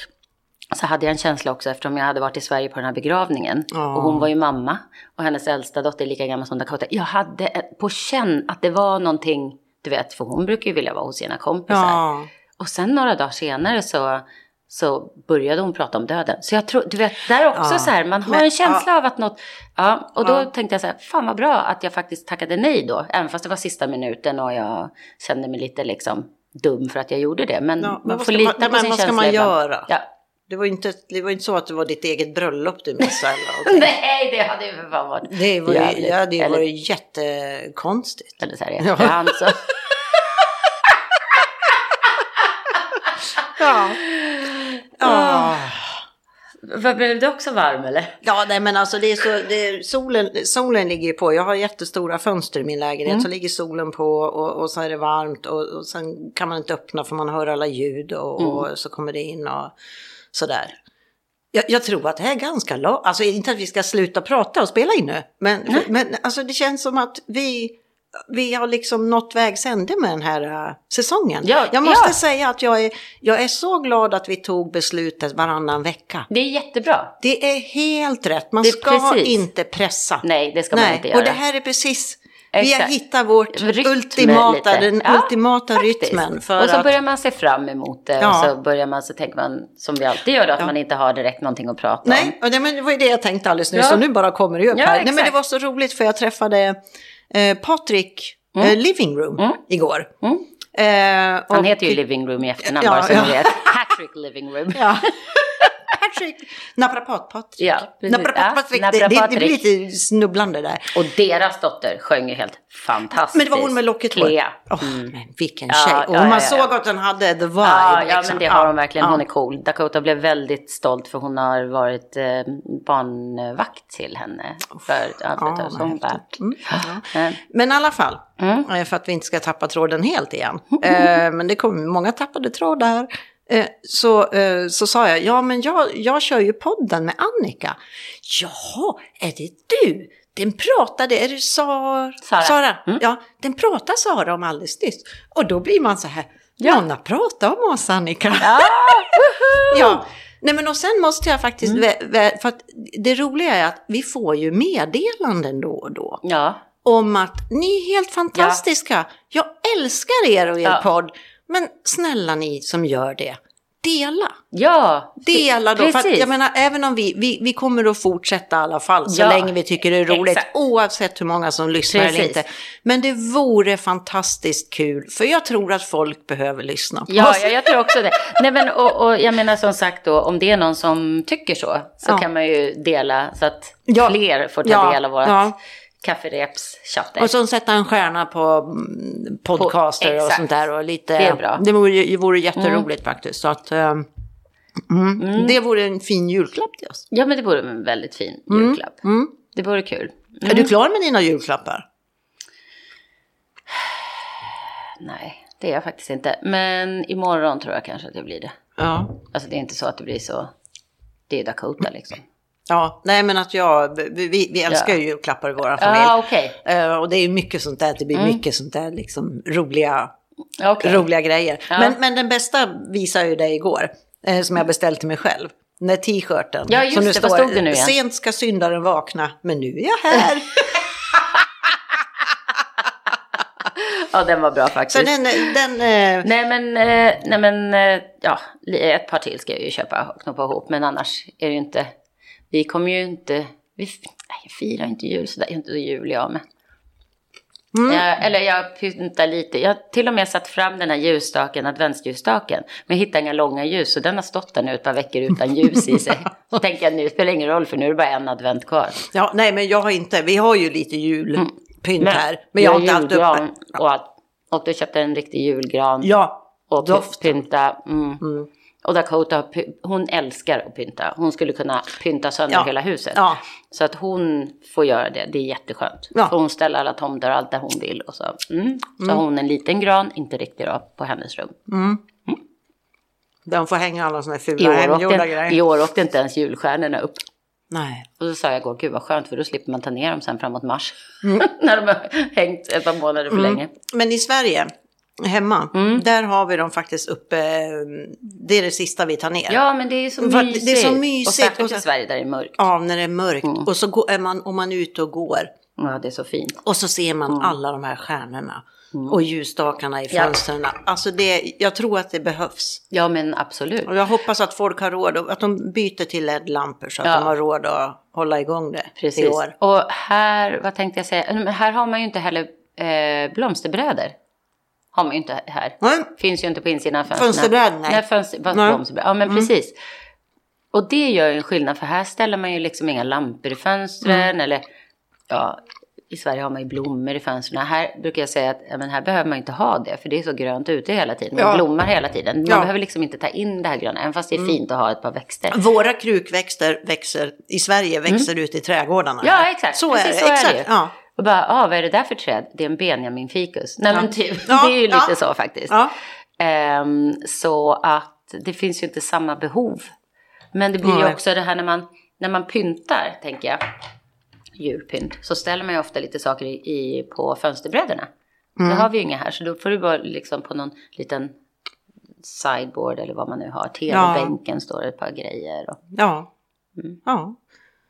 så hade jag en känsla också eftersom jag hade varit i Sverige på den här begravningen. Ja. Och hon var ju mamma. Och hennes äldsta dotter är lika gammal som Dakota. Jag hade på känn att det var någonting, du vet, för hon brukar ju vilja vara hos sina kompisar. Ja. Och sen några dagar senare så, så började hon prata om döden. Så jag tror, du vet, där också Ja. så här, man har Men, en känsla av att något, ja, och då Ja. tänkte jag så här, fan vad bra att jag faktiskt tackade nej då. Även fast det var sista minuten och jag kände mig lite liksom dum för att jag gjorde det. Men Ja, men man får lita man- på men sin vad ska känsla man ibland. göra? Ja, Det var ju inte, det var inte så att det var ditt eget bröllop du missade. Nej, det hade ju fan varit Det var jävligt. ja, det var Eller- jättekonstigt. Eller så här i efterhand så. Ja. Ja. Vad, Blev du också varm eller? Ja, nej, men alltså det är så, det är, solen, solen ligger på. Jag har jättestora fönster i min lägenhet, Mm. så ligger solen på och, och så är det varmt och, och sen kan man inte öppna för man hör alla ljud och, Mm. och så kommer det in och sådär. Jag, jag tror att det här är ganska långt, alltså inte att vi ska sluta prata och spela in nu, men, men alltså det känns som att vi, vi har liksom nått vägs ände med den här äh, säsongen. Ja, jag måste ja. säga att jag är, jag är så glad att vi tog beslutet varannan vecka. Det är jättebra. Det är helt rätt. Man Det ska precis. inte pressa. Nej, det ska man inte göra. Och det här är precis, vi har Exakt. hittat vårt Rytm ultimata, den Ja, ultimata faktiskt. rytmen. För och så att, börjar man se fram emot det Ja. och så börjar man så tänker man som vi alltid gör då, att Ja. man inte har direkt någonting att prata om. nej, och det, men det var ju det jag tänkte alldeles Ja. så nu bara kommer det upp här. Nej, men det var så roligt för jag träffade eh, Patrik eh, Living Room Mm. igår. Mm. Eh, Han och- heter ju Living Room i efternamn bara så ni vet. Patrick Living Room. Ja. Patrick, naprapat-Patrik. Ja. Naprapat-Patrik, Ja, det, det, det blir lite snubblande där. Och deras dotter sjöng ju helt fantastiskt. Men det var hon med på. Clea. Åh, men vilken Ja, tjej. ja, och man ja, ja. såg att den hade the vibe. Ja, ja, liksom. men det har hon verkligen. Hon Ja. är cool. Dakota blev väldigt stolt för hon har varit eh, barnvakt till henne. För, ja, Ja, så hon värt. Mm, ja. Men, i alla fall, Mm. eh, för att vi inte ska tappa tråden helt igen. Eh, Men det kom många tappade trådar. Eh, Så, eh, så sa jag, ja men jag, jag kör ju podden med Annika. Jaha, är det du? Den pratade, är det Sar... Sara. Mm. Ja, den pratade Sara om alldeles nyss. Och då blir man så här, Ja. någon har pratat om oss Annika. ja! Ja, nej men och sen måste jag faktiskt, Mm. för att det roliga är att vi får ju meddelanden då och då ja, om att ni är helt fantastiska. Jag älskar er och er Ja. podd. Men snälla ni som gör det, dela. ja. Dela då. För att, Precis. jag menar, även om vi, vi, vi kommer att fortsätta i alla fall så Ja. länge vi tycker det är roligt. Exakt. Oavsett hur många som lyssnar eller Precis. inte. Men det vore fantastiskt kul. För jag tror att folk behöver lyssna på Ja, oss. ja, jag tror också det. Nej, men, och, och jag menar som sagt då, om det är någon som tycker så, så Ja. kan man ju dela så att fler får ta del av vårt ja. kafferepschatter. Och så sätta en stjärna på mm, podcaster och exakt. sånt där. Och lite, Det är bra. Det vore, det vore jätteroligt faktiskt. Så att, eh, mm, Det vore en fin julklapp till oss. Ja, men det vore en väldigt fin julklapp. Mm. Det vore kul. Är du klar med dina julklappar? Nej, det är jag faktiskt inte. Men imorgon tror jag kanske att jag blir det. Ja. Alltså det är inte så att det blir så. Det är Dakota liksom. Ja, nej men att jag, vi, vi älskar Ja. ju julklappar i vår familj. Ja, okej. Eh, och det är ju mycket sånt där, det blir mycket sånt där liksom roliga, Okej. roliga grejer. Ja. Men, men den bästa visade jag dig igår, eh, som jag beställt till mig själv. Den där t-shirten. Ja, just som det. Vad stod det nu igen? Sent ska syndaren vakna, men nu är jag här. Ja, den var bra Så faktiskt. den, den eh, Nej men, eh, nej men, eh, ja, ett par till ska jag ju köpa och knoppa ihop. Men annars är det ju inte, vi kommer ju inte, vi nej, firar inte jul sådär, inte jul jag med. Jag, eller jag pyntar lite, jag har till och med satt fram den här ljusstaken, adventsljusstaken. Men jag hittade inga långa ljus så den har stått där nu ett par veckor utan ljus i sig. Så tänker jag nu spelar det ingen roll för nu är det bara en advent kvar. ja, nej men jag har inte, vi har ju lite julpynt här. Men jag har inte haft uppe. Och, och du köpte en riktig julgran. Ja, Och doft. pynta. Mm. Och Dakota, hon älskar att pynta. Hon skulle kunna pynta sönder Ja. hela huset. Ja. Så att hon får göra det, det är jätteskönt. Ja. För hon ställer alla tomtar och allt där hon vill. Och så, mm. så har hon en liten gran, inte riktigt då, på hennes rum. De får hänga alla I fula hemgjorda grejer. I år åkte inte ens julstjärnorna upp. Nej. Och så sa jag igår, gud vad skönt för då slipper man ta ner dem sen framåt mars. Mm. När de har hängt ett par månader för länge. Men i Sverige, hemma, Mm. där har vi dem faktiskt uppe. Det är det sista vi tar ner. Ja men det är så mysigt. det är så mysigt. Och särskilt i Sverige där det är mörkt. Ja, när det är mörkt. Mm. Och så går, är man, om man är ute och går. Ja det är så fint. Och så ser man Mm. alla de här stjärnorna. Och ljusstakarna i Ja. fönstren. Alltså det, jag tror att det behövs. Ja men absolut. Och jag hoppas att folk har råd, att de byter till LED-lampor så att Ja. de har råd att hålla igång det i Precis. år. Och här, vad tänkte jag säga, här har man ju inte heller eh, blomsterbrädor. Har man ju inte här. Nej. Finns ju inte på insidan av fönstren. Nej. Nej, fönster, Nej. Mm. Ja men precis. Och det gör ju en skillnad för här ställer man ju liksom inga lampor i fönstren Mm. eller ja, i Sverige har man ju blommor i fönstren. Här brukar jag säga att ja, men här behöver man inte ha det för det är så grönt ute hela tiden. Ja. blommar hela tiden. Man Ja. Mm. behöver liksom inte ta in det här gröna även fast det är fint att ha ett par växter. Våra krukväxter växer i Sverige, växer ut i trädgårdarna. Mm. Ja, exakt. Så är Precis det. så är exakt. det ju. Ja. Och bara, ah, vad är det där för träd? Det är en benjaminfikus. Nej Ja. men typ, Ja, det är ju lite ja. så faktiskt. Ehm, så att det finns ju inte samma behov. Men det blir ju också det här när man, när man pyntar, tänker jag, julpynt, så ställer man ju ofta lite saker i, i, på fönsterbrädorna. Mm. Det har vi ju inga här, så då får du bara liksom på någon liten sideboard eller vad man nu har. Tv-bänken står det ett par grejer. Och, Ja. Mm. Ja.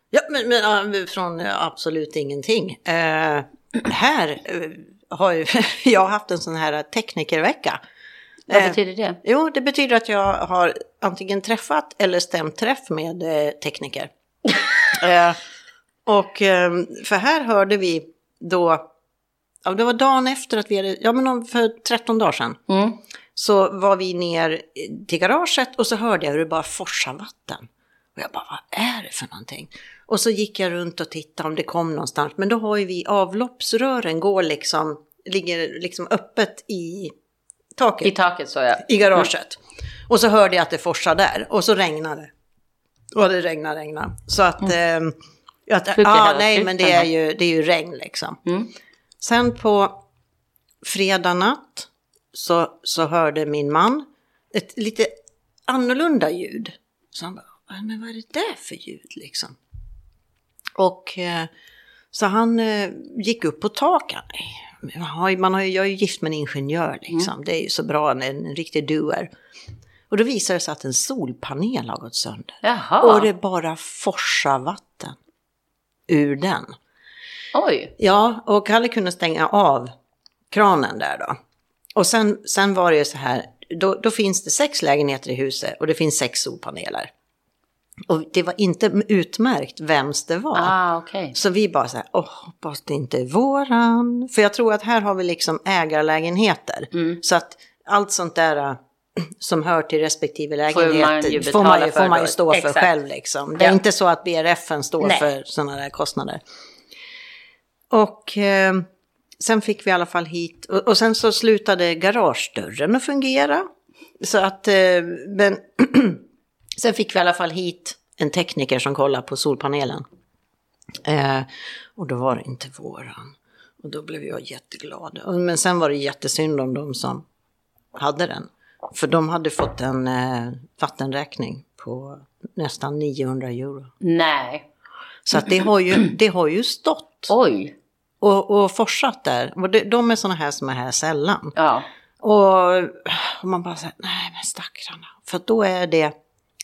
Ja, men, men från äh, absolut ingenting. Eh, här eh, har ju, jag haft en sån här teknikervecka. vad Eh, betyder det? Jo, det betyder att jag har antingen träffat eller stämt träff med eh, tekniker. eh, och eh, för här hörde vi då, ja, det var dagen efter att vi hade, ja men för 13 dagar sedan, Mm. så var vi ner till garaget och så hörde jag hur det bara forsade vatten. Och jag bara, vad är det för någonting? Och så gick jag runt och tittade om det kom någonstans. Men då har ju vi avloppsrören går liksom, ligger liksom öppet i taket I taket så ja. i garaget. Och så hörde jag att det forsade där och så regnade det. Och det regnade, regnade. Så att... Mm. Eh, att ja, höra nej, men det är, ju, det är ju regn liksom. Mm. Sen på fredag natt så, så hörde min man ett lite annorlunda ljud. Så han bara, "Ja, men vad är det där för ljud liksom? Och eh, så han eh, gick upp på taket. Man har, jag är ju gift med en ingenjör liksom. Det är ju så bra, en, en riktig doer. Och då visade det sig att en solpanel har gått sönder. Jaha, Och det bara forsar vatten ur den. oj. Ja, och Kalle kunde stänga av kranen där då. Och sen, sen var det ju så här, då, då finns det sex lägenheter i huset och det finns sex solpaneler. Och det var inte utmärkt vems det var. Ah, okej. Så vi bara så här, åh, hoppas det inte är våran. För jag tror att här har vi liksom ägarlägenheter. Mm. Så att allt sånt där äh, som hör till respektive Får man lägenhet ju får man ju, får för man ju stå för Exakt. själv liksom. Det är Ja. inte så att BRFen står Nej. för sådana där kostnader. Och eh, sen fick vi i alla fall hit, och, och sen så slutade garagedörren att fungera. Så att, eh, men sen fick vi i alla fall hit en tekniker som kollar på solpanelen. Eh, och då var det inte våran. Och då blev jag jätteglad. Men sen var det jättesynd om de som hade den. För de hade fått en eh, vattenräkning på nästan 900 euro. Nej, Så att det har ju, det har ju stått oj. och, och forsat där. Och det, de är sådana här som är här sällan. Ja, Och, och man bara säger, nej men stackarna. För då är det,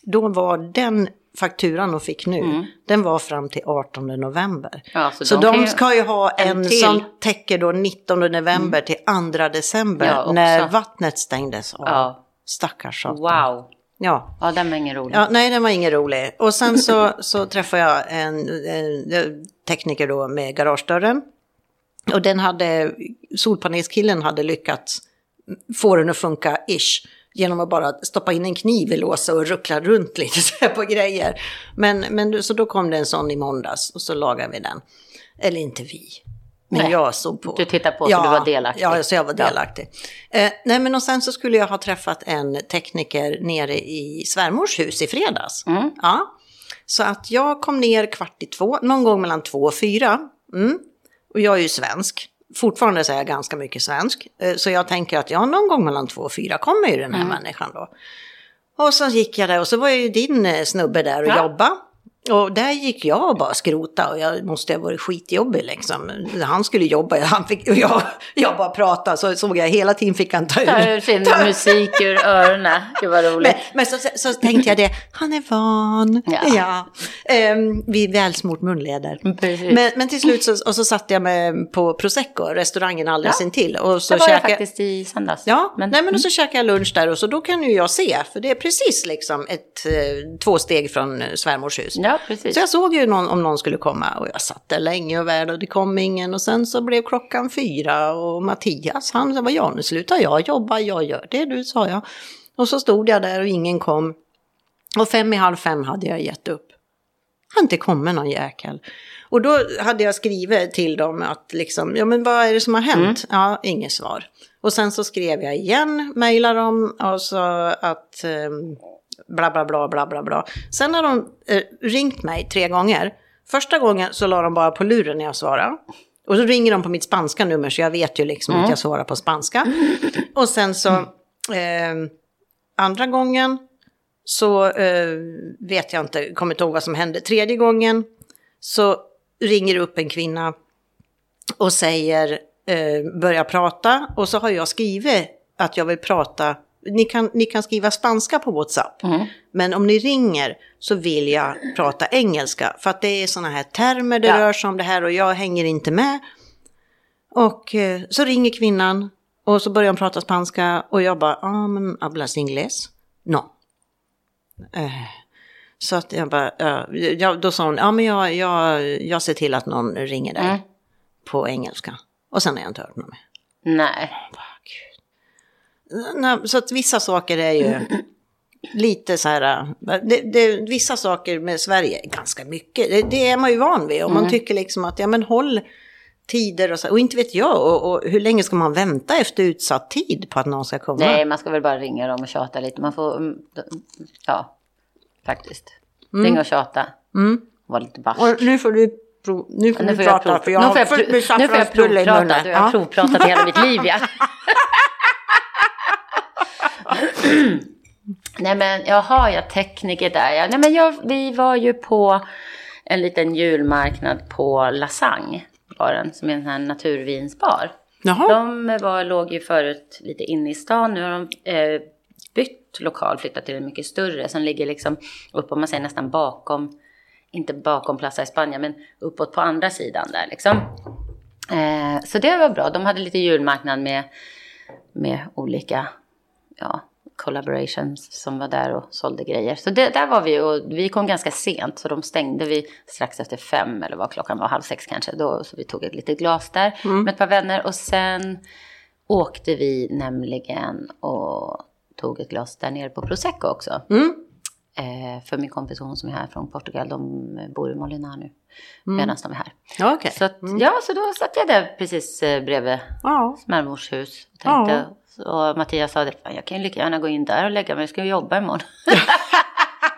då var den fakturan de fick nu, den var fram till 18 november. Mm. Ja, så så de de, ska ju ha en en, som täcker då 19 november till 2 december Ja, när vattnet stängdes av. Ja. Stackars satan. wow. Ja. Ja, den var ingen rolig. Ja, nej, den var ingen rolig. Och sen så, så träffade jag en, en tekniker då med garagedörren. Och den hade, solpanelskillen hade lyckats få den att funka ish. Genom att bara stoppa in en kniv i låset och ruckla runt lite så på grejer. Men, men så då kom det en sån i måndags och så lagade vi den. Eller inte vi. Men Nej. jag såg på. Du tittade på, så du var delaktig. Ja, så jag var Ja. delaktig. Eh, nej, men och sen så skulle jag ha träffat en tekniker nere i svärmors hus i fredags. Mm. Ja. Så att jag kom ner kvart i två, någon gång mellan två och fyra. Mm. Och jag är ju svensk. Fortfarande så är jag ganska mycket svensk. Eh, Så jag tänker att ja, någon gång mellan två och fyra kommer ju den här Mm. människan då. Och så gick jag där och så var ju din eh, snubbe där och Ja. jobba. Och där gick jag och bara skrota och jag måste ha varit skitjobbig liksom. Han skulle jobba han fick, och jag, jag bara pratade så såg jag hela tiden fick han ta ur. Ta ur sin musik ur öronen. Gud vad roligt. Men, men så, så tänkte jag det, han är van. Ja. Ja. Ehm, vid välsmort munleder. Men, men till slut så, och så satt jag med på Prosecco, restaurangen alldeles Ja. intill. Och så det var jag käkade- faktiskt i söndags. Ja, Men, nej men och så käkade jag lunch där och så då kan ju jag se, för det är precis liksom ett, eh, två steg från eh, svärmors hus. ja, precis. Så jag såg ju någon, om någon skulle komma och jag satt där länge och väl och det kom ingen och sen så blev klockan fyra och Mattias han sa, vad ja nu slutar jag jobba, jag gör det du sa jag. Och så stod jag där och ingen kom. Och fem i halv fem hade jag gett upp. Har inte kommit någon jäkel. Och då hade jag skrivit till dem att liksom, ja men vad är det som har hänt? Ja, inget svar. Och sen så skrev jag igen, mejlade dem och så att eh, bla bla bla bla bla bla. Sen har de eh, ringt mig tre gånger. Första gången så la de bara på luren när jag svarade. Och så ringer de på mitt spanska nummer så jag vet ju liksom att jag svarar på spanska. Och sen så eh, andra gången så eh, vet jag inte, kommer inte ihåg vad som hände. Tredje gången så ringer upp en kvinna och säger, eh, börjar prata och så har jag skrivit att jag vill prata, ni kan, ni kan skriva spanska på WhatsApp, men om ni ringer så vill jag prata engelska för att det är sådana här termer det Ja. rör sig om det här och jag hänger inte med. Och eh, så ringer kvinnan och så börjar hon prata spanska och jag bara, ja ah, men hablas inglés? No. Eh, så att jag bara, ja, då sa hon, ja men jag, jag, jag ser till att någon ringer dig Mm. på engelska. Och sen har jag inte hört något mer. Nej. Så att vissa saker är ju lite så här, det, det, vissa saker med Sverige, ganska mycket, det, det är man ju van vid. Och Mm. man tycker liksom att, ja men håll tider och så, och inte vet jag, och, och hur länge ska man vänta efter utsatt tid på att någon ska komma? Nej, man ska väl bara ringa dem och tjata lite. Man får, mm, ja, faktiskt. Ringa och tjata. Mm. Var lite barsk. Och nu får du, prov, nu får Nu du får jag, prata, prov, för jag har jag, fullt med nu får jag saffransbulle i munnen. Du har Ja. provpratat hela mitt liv, ja. Nej men jaha, jag tekniker där. Ja. Nej men jag, vi var ju på en liten julmarknad på Lasagne. Baren, som är en sån här naturvinsbar. Jaha. De var, låg ju förut lite inne i stan. Nu har de eh, bytt lokal, flyttat till en mycket större. Som ligger liksom upp, om man säger nästan bakom, inte bakom Plaza España, men uppåt på andra sidan där liksom. Eh, så det var bra. De hade lite julmarknad med, med olika ja, collaborations som var där och sålde grejer. Så det, där var vi och vi kom ganska sent så de stängde vi strax efter fem eller vad klockan var, halv sex kanske. Då, så vi tog ett litet glas där med ett par vänner och sen åkte vi nämligen och tog ett glas där nere på Prosecco också. Mm. Eh, för min kompis hon som är här från Portugal, de bor i Molina nu medan de är här. Ja, okej. Så att, ja, så då satt jag där precis eh, bredvid Ja. svärmors hus. Och tänkte, Och Mattias sa det, "Fan, jag kan ju lika gärna gå in där och lägga mig, jag ska ju jobba imorgon.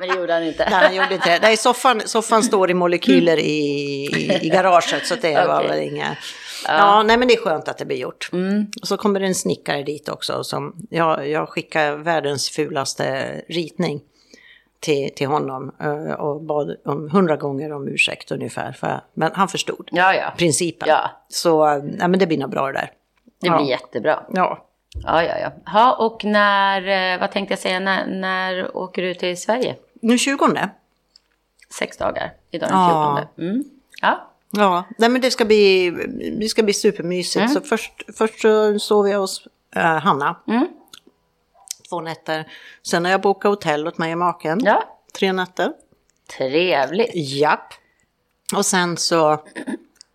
Men det gjorde han inte. Nej, han gjorde inte. Nej, soffan, soffan står i molekyler i, i, i garaget så det var Okej. väl inga... Ja. nej men det är skönt att det blir gjort. Mm. Och så kommer det en snickare dit också. Som, jag, jag skickar världens fulaste ritning till, till honom eh, och bad om hundra gånger om ursäkt ungefär. För, men han förstod Ja, ja. principen. Ja. Så eh, nej, men det blir nog bra det där. Det blir jättebra. Ja. Ja, ja, ja. Ha, och när, eh, vad tänkte jag säga, när, när åker du till Sverige? Nu 20. Sex dagar. Idag den Ja. 14. Mm. Ja. Ja, nej men det ska bli, det ska bli supermysigt. Så först, först så sover jag hos eh, Hanna. Mm. Två nätter. Sen har jag bokat hotell åt mig och maken. ja. Tre nätter. Trevligt. Japp. Och sen så,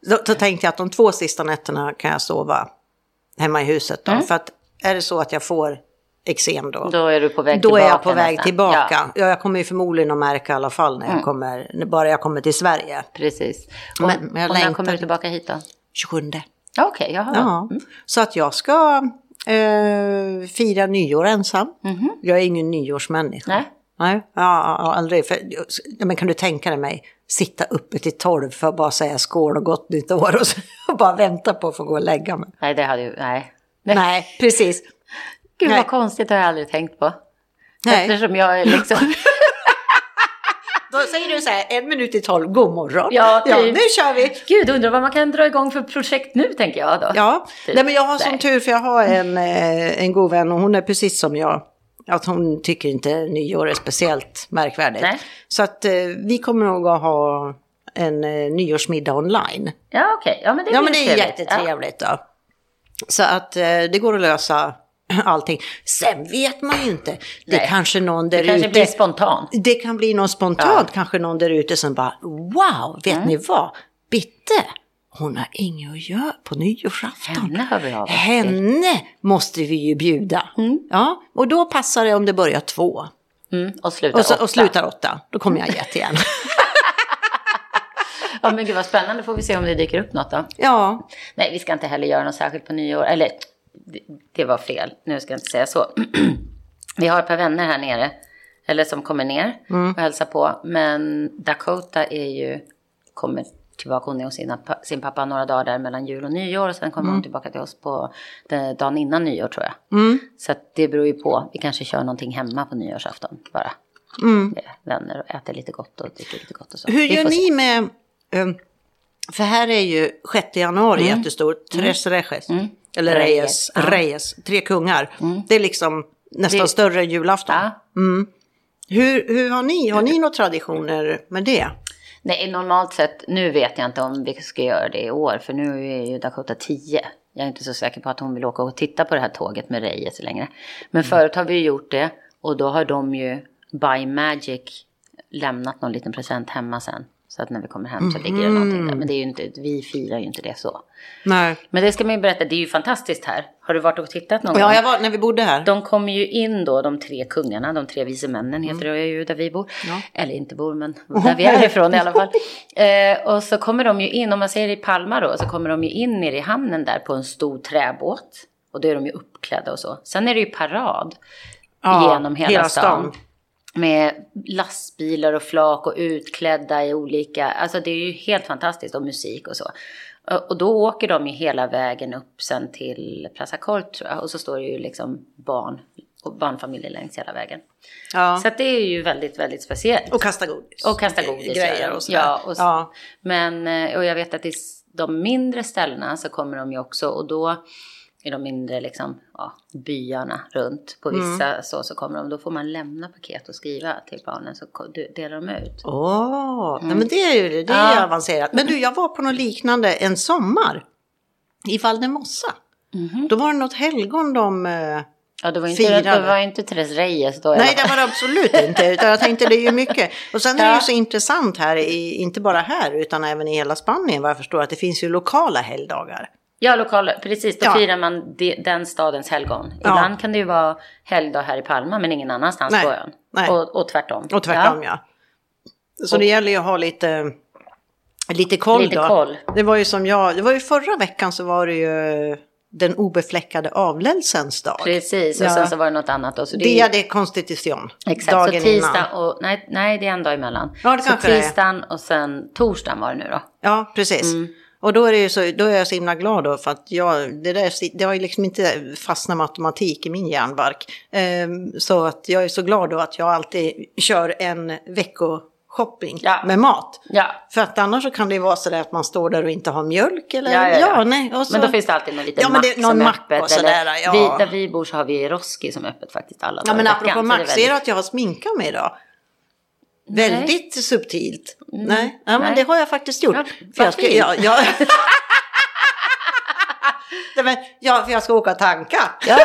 då, då tänkte jag att de två sista nätterna kan jag sova hemma i huset Mm. då. För att är det så att jag får eksem då, Då är du på väg då tillbaka är jag på väg nästan. tillbaka. Ja, Mm. Ja. jag kommer ju förmodligen att märka i alla fall när jag kommer, bara jag kommer till Sverige. precis. Och, Men- men jag och när kommer du tillbaka hit då? 27. Ja, Okej, jaha. Ja, så att jag ska eh, fira nyår ensam. Jag är ingen nyårsmänniska. Nej. Nej, ja, aldrig. För, men kan du tänka dig mig sitta uppe till tolv för att bara säga skål och gott nytt år och, så, och bara vänta på att få gå och lägga mig. Nej, det hade ju, nej. nej. Nej, precis. Gud nej. vad konstigt, det har jag aldrig tänkt på. Nej. Eftersom jag är liksom... Då säger du så här, en minut i tolv, god morgon. Ja, ja typ. nu kör vi. Gud, undrar vad man kan dra igång för projekt nu, tänker jag då. Ja, Typ. nej men jag har som Nej. tur för jag har en, eh, en god vän och hon är precis som jag. Att hon tycker inte nyår är speciellt märkvärdigt. Nej. Så att eh, vi kommer nog att ha en eh, nyårsmiddag online. Ja, okej. Ja, men det Ja men det är trevligt. jättetrevligt då. Så att eh, det går att lösa allting. Sen vet man ju inte. Det Nej. kanske någon Ja. där Det kanske ute... blir spontant. Det kan bli någon spontant, kanske någon där ute som bara wow, vet Mm. ni vad? Bitte, hon har inget att göra på nyårsafton. Henne hör vi av. Henne måste vi ju bjuda. Mm. Ja, och då passar det om det börjar två. Mm, och slutar och, så, åtta. och slutar åtta. Då kommer jag get igen. Ja, men gud vad spännande. Får vi se om det dyker upp något då. ja, Nej, vi ska inte heller göra något särskilt på nyår. Eller, det, var fel. Nu ska jag inte säga så. vi har ett par vänner här nere. Eller som kommer ner och hälsar på. Men Dakota är ju, kommer tillbaka. Hon är hos sina, sin pappa några dagar där mellan jul och nyår. Och sen kommer hon tillbaka till oss på den, dagen innan nyår tror jag. Så att det beror ju på. Vi kanske kör någonting hemma på nyårsafton bara. Med vänner och äter lite gott och dricker lite gott och så. hur gör ni med... Um, för här är ju 6 januari jättestor. Tres Reyes. Eller Reyes. Reyes. Reyes. Tre kungar. Det är liksom nästan Det- större än julafton. Ja. Hur, hur har ni? Har ni några traditioner med det? Nej, normalt sett, nu vet jag inte om vi ska göra det i år, för nu är ju Dakota 10. Jag är inte så säker på att hon vill åka och titta på det här tåget med Reyes längre. Men förut har vi gjort det och då har de ju by magic lämnat någon liten present hemma sen. Så att när vi kommer hem så ligger det någonting där. Men det är ju inte, vi firar ju inte det så. Nej. Men det ska man ju berätta, det är ju fantastiskt här. Har du varit och tittat någon gång? Ja, jag var, när vi bodde här. De kommer ju in då, de tre kungarna, de tre vise männen heter det ju där vi bor. Eller inte bor, men där vi är ifrån i alla fall. Eh, och så kommer de ju in, om man säger i Palma då, så kommer de ju in nere i hamnen där på en stor träbåt. Och då är de ju uppklädda och så. Sen är det ju parad Ja, genom hela, hela stan. stan. Med lastbilar och flak och utklädda i olika, alltså det är ju helt fantastiskt och musik och så. Och då åker de ju hela vägen upp sen till Plaza Colt tror jag. Och så står det ju liksom barn och barnfamiljer längs hela vägen. Ja. Så det är ju väldigt, väldigt speciellt. Och kasta godis. Och kasta godis. Grejer och sådär. ja, och, så- ja. Men, eh, och jag vet att i de mindre ställena så kommer de ju också och då i de mindre liksom, ja, byarna runt på vissa Mm. så, så kommer de, då får man lämna paket och skriva till barnen så delar de ut. Åh, nej, men det är ju det är Mm. Ja. avancerat. Men du, jag var på något liknande en sommar i Valdemossa. Mhm. Då var det något helgon de... eh, Ja, det var inte, Firade. det var inte Therese Reyes då Nej, det var det absolut inte. Utan jag tänkte det är ju mycket. Och sen är det Ja. ju så intressant här, i, inte bara här utan även i hela Spanien vad jag förstår, att det finns ju lokala helgdagar. Ja, lokaler, precis. Då Ja. firar man de, den stadens helgon. Ibland kan det ju vara helgdag här i Palma men ingen annanstans Nej, på ön. nej. Och, och tvärtom. Och tvärtom ja. Så det gäller ju att ha lite, lite koll Lite då. koll. Det var ju som jag, det var ju förra veckan så var det ju den obefläckade avlelsens dag. Precis, och Ja. sen så var det något annat. Och så det är Dia ju- de Constitution. Exakt, dagen så tisdag innan. och, nej, nej det är en dag emellan. Ja, det så kanske det tisdagen och sen torsdagen var det nu då. Ja, precis. Mm. Och då är, det så, då är jag så himla glad då för att jag, det, där, det har ju liksom inte fastnat matematik i min hjärnbark. Ehm, så att jag är så glad då att jag alltid kör en veckoshopping Ja. med mat. Ja, För att annars så kan det ju vara så där att man står där och inte har mjölk eller Ja, ja, ja. nej. Så, men då finns det alltid någon liten Ja, men mack någon som är mack öppet. sådär, eller ja. vi, där vi bor så har vi Roski som är öppet faktiskt alla Ja dagar men i apropå mack, ser du att jag har sminkat mig idag? Nej. Mm. Väldigt subtilt. Nej, ja, men Nej. det har jag faktiskt gjort. Ja, jag ska, ja, ja. Nej, men, ja, för jag ska åka och tanka. Ja,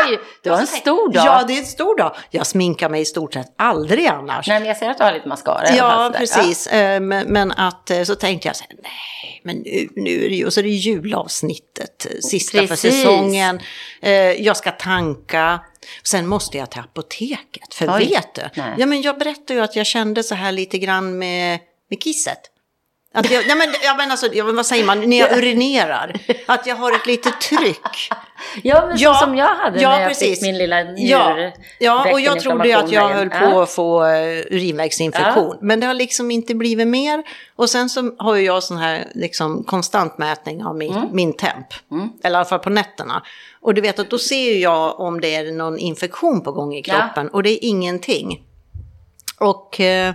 oj, det var en stor dag. Ja, det är en stor dag. Jag sminkar mig i stort sett aldrig annars. Nej, men jag ser att du har lite mascara. Ja, precis. Eh, Men, men att eh, så tänkte jag så här, nej, men nu, nu är det ju, och så är det julavsnittet, eh, sista för Precis. säsongen. Eh, Jag ska tanka. Sen måste jag till apoteket, för Oj. vet du? Nej. Ja, men jag berättade ju att jag kände så här lite grann med, med kisset. Att jag, ja, men, ja, men alltså, ja, men vad säger man, när jag urinerar, att jag har ett litet tryck. Ja, men Ja, som jag hade ja, när jag precis. fick min lilla njur. Ja, ja och jag trodde att jag höll på att få uh, urinvägsinfektion. Men det har liksom inte blivit mer. Och sen så har jag sån här liksom konstant mätning av min, min temp. Eller i alla fall på nätterna. Och du vet att då ser jag om det är någon infektion på gång i kroppen. Och det är ingenting. Och eh,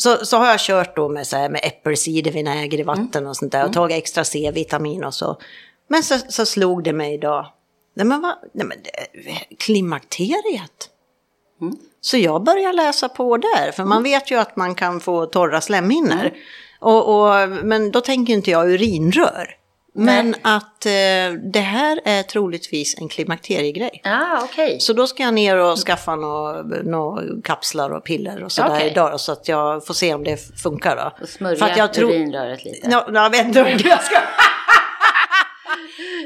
så, så har jag kört då med, så här, med äppelcidervinäger i vatten och sånt där. Och tagit extra C-vitamin och så. Men så, så slog det mig idag. Nej men vad, nej men klimakteriet. Så jag börjar läsa på där, för man vet ju att man kan få torra slemhinnor. Och, och, men då tänker inte jag urinrör. Men att eh, det här är troligtvis en klimakteriegrej. Ja, okej. Så då ska jag ner och skaffa några nå kapslar och piller och sådär Okej. idag så att jag får se om det funkar då. Och För smörja att jag tror- urinröret lite. Ja, jag vet inte hur jag ska...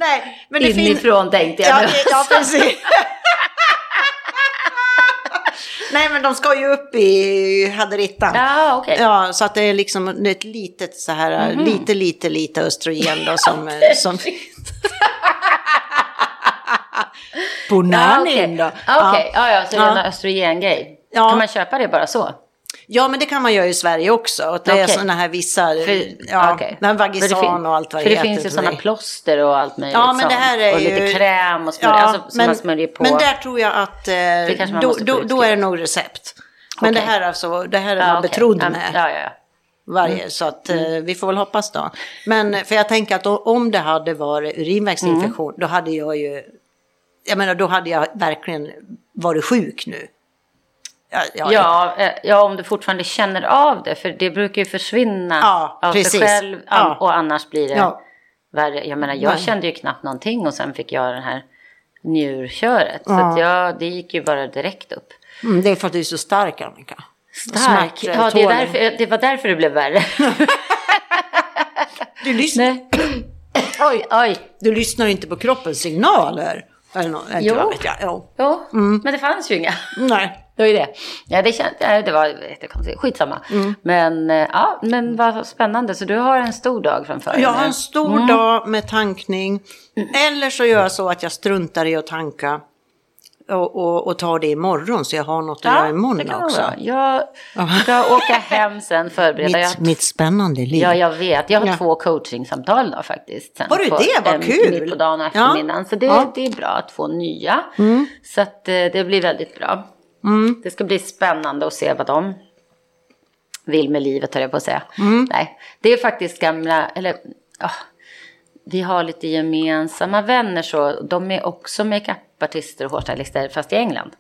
Nej, men det. Inifrån tänkte jag Ja, nu. ja, precis. Nej, men de ska ju upp i Haderittan. Ja, okej. Ja, så att det är liksom ett litet så här, Mhm. lite, lite, lite östrogen då som... eh, som... Ja, Bonanin okej. då. Ja, ja, ja, så det är en östrogengrej. Ja. Kan man köpa det bara så? Ja, men det kan man göra i Sverige också. Och det är Okej. sådana här vissa, För, ja, För det Vagisan och allt vad För det heter. finns ju för sådana plåster och allt möjligt Ja, men det här är Och ju... lite kräm och smörj, alltså, som man smörjer på. Men där tror jag att eh, då, då, då är det nog recept. Men Okej. det här alltså, det här är Ja, man okej. betrodd Ja, med. Ja, ja, ja. Varje, så att eh, vi får väl hoppas då. Men för jag tänker att om det hade varit urinvägsinfektion, Mm. då hade jag ju, jag menar då hade jag verkligen varit sjuk nu. Ja, ja, Ja, eh, ja, om du fortfarande känner av det. För det brukar ju försvinna Ja, av precis. sig själv. Ja. Och annars blir det Ja. värre. Jag menar, jag Nej. kände ju knappt någonting och sen fick jag det här njurköret. Så att jag, det gick ju bara direkt upp. Mm, det är för att du är så stark Annika. Stark. Smärta, Ja, det, därför, det var därför det blev värre. Du, lyssnar. Oj, oj. du lyssnar inte på kroppens signaler. Eller nå- inte Jo. jag. Jo. Jo, Mm. men det fanns ju inga. Nej. Det var ju det. Ja, det, känd, ja, det var jättekonstigt. Skitsamma. Mm. Men, eh, ja, men vad spännande. Så du har en stor dag framför dig Jag har en stor dag med tankning. Eller så gör jag så att jag struntar i att tanka. Och, och, och tar det imorgon så jag har något att göra det imorgon kan också. vara. Jag ska åka hem sen förbereda. Jag, Mitt, mitt spännande liv. ja, jag vet. Jag har Ja. två coachingsamtal idag faktiskt. Sen Har du på- det? Vad kul! Mitt på dagen och Ja. eftermiddagen. Så det, Ja. Mm. det är bra att få nya. Så att eh, det blir väldigt bra. Det ska bli spännande att se vad de vill med livet, höll jag på att säga. Mm. Nej, det är faktiskt gamla, eller ja, vi har lite gemensamma vänner så. De är också makeupartister och hårstylister fast i England.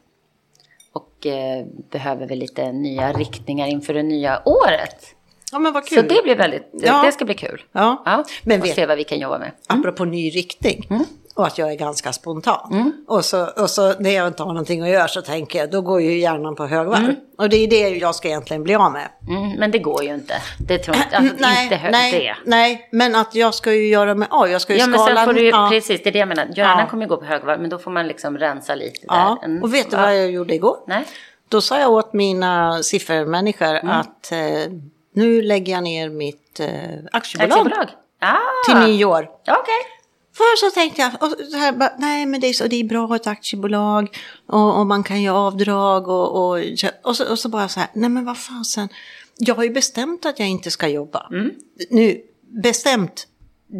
Och eh, behöver väl lite nya riktningar inför det nya året. Ja, men vad Så kul. det blir väldigt, Ja. det ska bli kul. Ja. Ja, Men och vet- se vad vi kan jobba med. Apropå ny riktning. Mm. Och att jag är ganska spontan. Och, så, och så när jag inte har någonting att göra så tänker jag, då går ju hjärnan på högvarv. Och det är det jag ska egentligen bli av med. Mm, men det går ju inte. Det tror jag inte. Alltså, nej, inte nej, det. nej, men att jag ska ju göra mig av. Jag ska ju Ja, men skala. sen får du ju, ja, precis, det är det jag menar. Hjärnan Ja. kommer ju gå på högvarv, men då får man liksom rensa lite ja. där. Mm. Och vet du vad jag gjorde igår? Nej. Då sa jag åt mina siffermänniskor Mm. att eh, nu lägger jag ner mitt eh, aktiebolag, Aktiebolag? Ah. till nyår. Okej. För så tänkte jag, och så här, bara, nej men det är, så, det är bra att ha ett aktiebolag och, och man kan göra avdrag och, och, och, så, och så bara så här, nej men vad fasen, jag har ju bestämt att jag inte ska jobba. Mm. Nu, bestämt,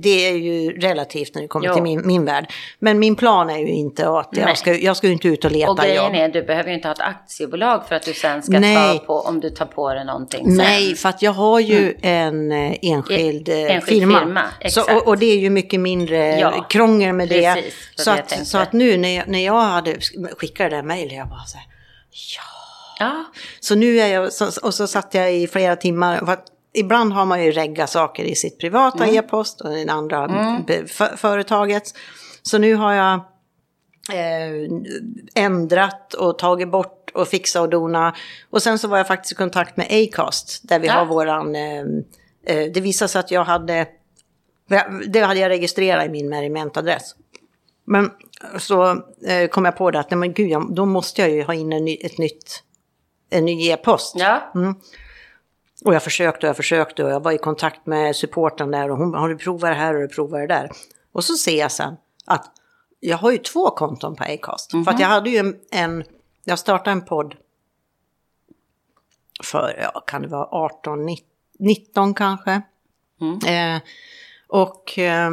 det är ju relativt när det kommer Jo. till min, min värld. Men min plan är ju inte att Nej. jag ska, jag ska ju inte ut och leta Och grejen jobb. är, du behöver ju inte ha ett aktiebolag för att du sen ska Nej. ta på, om du tar på dig någonting sen. Nej, för att jag har ju en eh, enskild, Mm. Enskild firma. firma, så, och, och det är ju mycket mindre Ja, krångel med det. precis, det Så det att, så att nu när jag, när jag hade skickat det där mejlet, jag bara så här, Ja, så nu är jag, och så satt jag i flera timmar, för att ibland har man ju reggat saker i sitt privata Mm. e-post och i det andra för, företagets. Så nu har jag eh, ändrat och tagit bort och fixa och dona. Och sen så var jag faktiskt i kontakt med Acast där vi Ja. har våran, eh, eh, det visade sig att jag hade, det hade jag registrerat i min Meriment-adress. Men så eh, kom jag på det att, nej men gud, jag, då måste jag ju ha in en ny, ett nytt, en ny e-post. ja. Och jag försökte och jag försökte och jag var i kontakt med supporten där och hon har du provat det här och du provat det där. Och så ser jag sen att jag har ju två konton på Acast. För att jag hade ju en, en, jag startade en podd för, ja kan det vara 18, 19 kanske. Eh, och eh,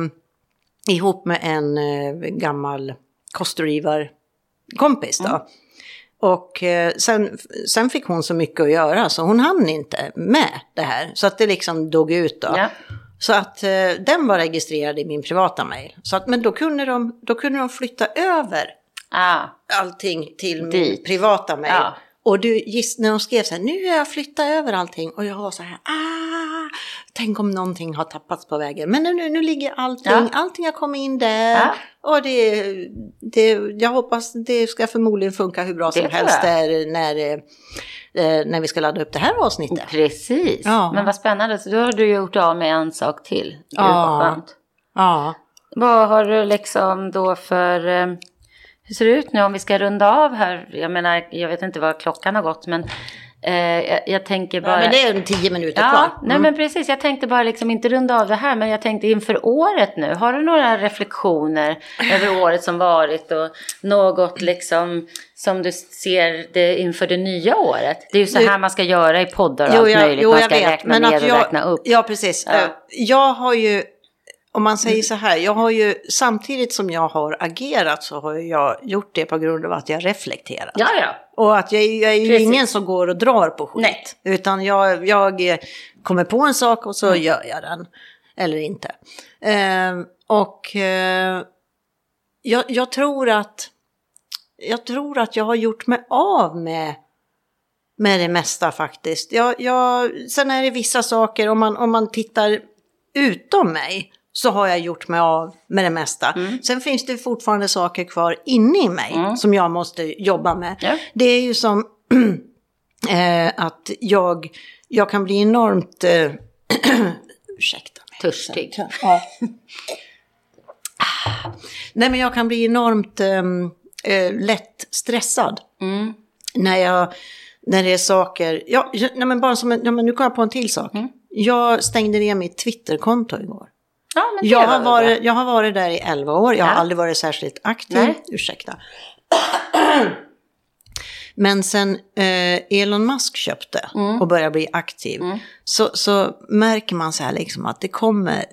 ihop med en eh, gammal kostrådgivarkompis då. Och eh, sen, sen fick hon så mycket att göra så hon hann inte med det här. Så att det liksom dog ut då. Ja. Så att eh, den var registrerad i min privata mail. Så att, men då kunde, de, då kunde de flytta över Ah, allting till min Dit. privata mail. Ja. Och du, giss, när de skrev så här, nu har jag flyttat över allting. Och jag var så här, ah, tänk om någonting har tappats på vägen. Men nu, nu ligger allting, Ja. allting har kommit in där. Ja. Och det, det, jag hoppas det ska förmodligen funka hur bra Det som helst där när, eh, när vi ska ladda upp det här avsnittet. precis. Ja. Men vad spännande. Så då har du gjort av med en sak till. Gud, Ja. vad. Ja. Vad har du liksom då för... eh, Hur ser det ut nu om vi ska runda av här? Jag menar, jag vet inte vad klockan har gått, men eh, jag, jag, tänker bara... Ja, men det är en tio minuter ja, kvar. Mm. Nej, men precis. Jag tänkte bara liksom inte runda av det här, men jag tänkte inför året nu. Har du några reflektioner över året som varit och något liksom som du ser det inför det nya året? Det är ju så här man ska göra i poddar och jo, allt möjligt. Jo, man ska räkna men ner och jag, räkna upp. Ja, precis. Ja. Jag har ju om man säger så här, jag har ju samtidigt som jag har agerat så har jag gjort det på grund av att jag reflekterat. Ja, ja. Och att jag, jag är ju Precis. ingen som går och drar på skit. Nej. Utan jag, jag kommer på en sak och så mm. gör jag den. Eller inte. Eh, och eh, jag, jag, tror att jag tror att jag har gjort mig av med med det mesta faktiskt. Jag, jag, sen är det vissa saker, om man, om man tittar utom mig, så har jag gjort mig av med det mesta. Mm. Sen finns det fortfarande saker kvar inne i mig mm. som jag måste jobba med. Ja. Det är ju som eh, att jag, jag kan bli enormt... Eh, ursäkta mig. Törstig. Ja. Nej men jag kan bli enormt ehm, eh, lätt stressad. Mm. När, jag, när det är saker, ja, nej, men bara som en, ja, men nu kom jag på en till sak. Mm. Jag stängde ner mitt Twitterkonto igår. Ja, jag, har varit, jag har varit där i 11 år, jag har aldrig varit särskilt aktiv. Nej. Ursäkta. Men sen eh, Elon Musk köpte mm. och började bli aktiv mm. så, så märker man så här liksom att det kommer,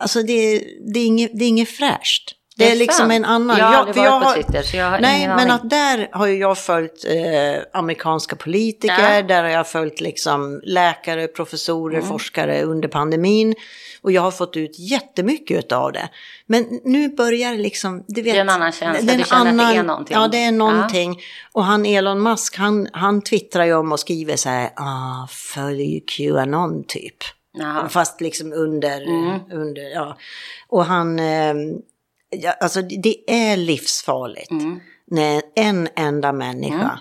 alltså det, det, är, inget, det är inget fräscht. Det, det är, liksom en annan... Jag har aldrig varit jag på Twitter så jag har Nej, ingen men aning. att där har ju jag följt eh, amerikanska politiker, ja. där har jag följt liksom läkare, professorer, mm. forskare under pandemin. Och jag har fått ut jättemycket av det. Men nu börjar det liksom, du vet. Det är en annan känsla, du känner annan, att det är någonting. Ja, det är någonting. Ja. Och han Elon Musk, han, han twittrar ju om och skriver så här, ah, följ Qanon typ. Jaha. Fast liksom under, mm. under, ja. Och han, eh, alltså det är livsfarligt. Mm. När en enda människa mm.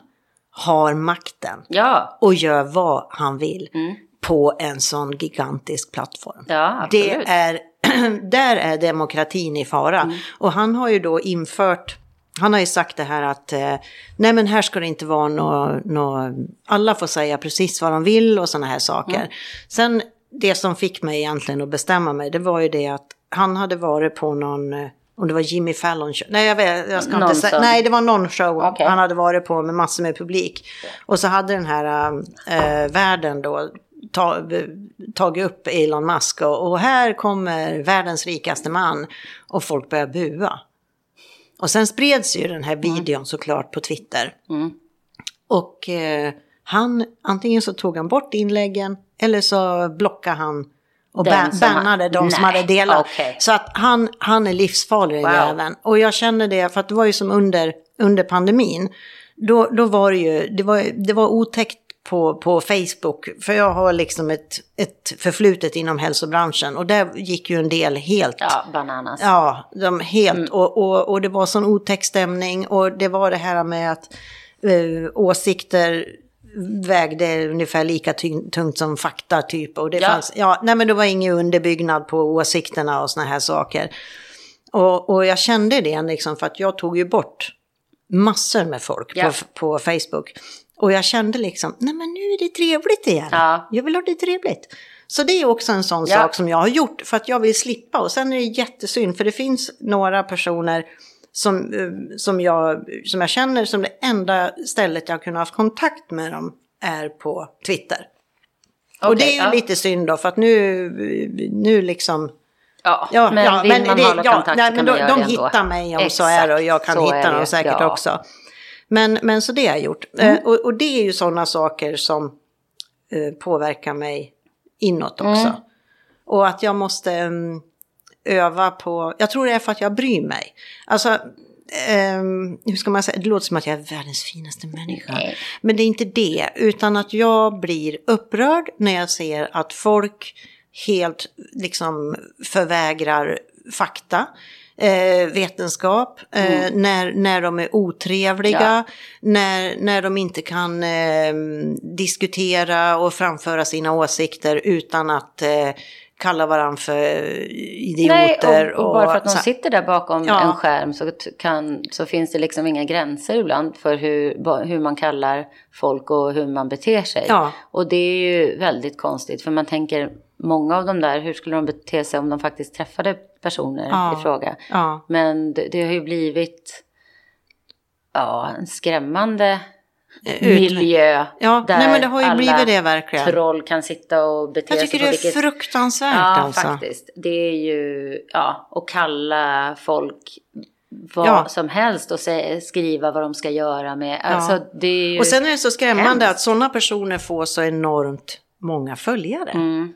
har makten ja. och gör vad han vill. Mm på en sån gigantisk plattform. Ja, det är, där är demokratin i fara. Mm. Och han har ju då infört han har ju sagt det här att eh, nej men här ska det inte vara något, nå, alla får säga precis vad de vill och sådana här saker. Mm. Sen det som fick mig egentligen att bestämma mig det var ju det att han hade varit på någon, eh, om det var Jimmy Fallon show, nej jag, vet, jag ska någon inte säga, nej det var någon show okay. han hade varit på med massor med publik. Och så hade den här äh, världen då ta, tagit upp Elon Musk och, och, här kommer världens rikaste man och folk börjar bua. Och sen spreds ju den här mm. videon mm. såklart på Twitter. Mm. Och eh, han, antingen så tog han bort inläggen eller så blockade han och ban bannade de nej, som hade delat. Okay. Så att han, han är livsfarlig wow. även. Och jag känner det, för att det var ju som under, under pandemin. Då, då var det ju, det var, det var otäckt på, på Facebook, för jag har liksom ett, ett förflutet inom hälsobranschen och där gick ju en del helt... Ja, bananas. Ja, de helt, mm. och, och, och det var sån otäck stämning och det var det här med att eh, åsikter vägde ungefär lika tungt som fakta typ. Och det ja. fanns, ja, nej men det var ingen underbyggnad på åsikterna och såna här saker. Och, och jag kände det liksom för att jag tog ju bort massor med folk ja. på, på Facebook. Och jag kände liksom, nej men nu är det trevligt igen. Ja. Jag vill ha det trevligt. Så det är också en sån ja. sak som jag har gjort för att jag vill slippa. Och sen är det jättesynd för det finns några personer som, eh, som, jag, som jag känner som det enda stället jag kunnat ha kontakt med dem är på Twitter. Okay, och det är ju ja. lite synd då för att nu, nu liksom Ja, ja, men ja, vill men man det, hålla kontakt ja, men de, de hittar mig om Exakt, så är det och jag kan hitta dem säkert ja. också. Men, men så det har jag gjort. Mm. Eh, och, och, det är ju sådana saker som eh, påverkar mig inåt också. Mm. Och att jag måste um, öva på, jag tror det är för att jag bryr mig. Alltså, um, hur ska man säga, det låter som att jag är världens finaste människa. Nej. Men det är inte det, utan att jag blir upprörd när jag ser att folk helt liksom förvägrar fakta eh, vetenskap, eh, mm. när, när de är otrevliga, ja. när, när de inte kan eh, diskutera och framföra sina åsikter utan att eh, kalla varandra för idioter. Nej, och, och bara för att någon sitter där bakom Ja. en skärm så, kan, så finns det liksom inga gränser ibland för hur, hur man kallar folk och hur man beter sig. Ja. Och det är ju väldigt konstigt för man tänker många av de där, hur skulle de bete sig om de faktiskt träffade personer Ja. i fråga? Ja. Men det, det har ju blivit ja, en skrämmande Ut- miljö. Ja, där nej, men det har ju alla blivit det verkligen. troll kan sitta och bete Jag sig tycker på det är vilket fruktansvärt Ja, alltså. faktiskt. Det är ju, ja, och kalla folk vad Ja. som helst och skriva vad de ska göra med. Alltså, är ju... Och sen är det så skrämmande hemskt. att sådana personer får så enormt många följare.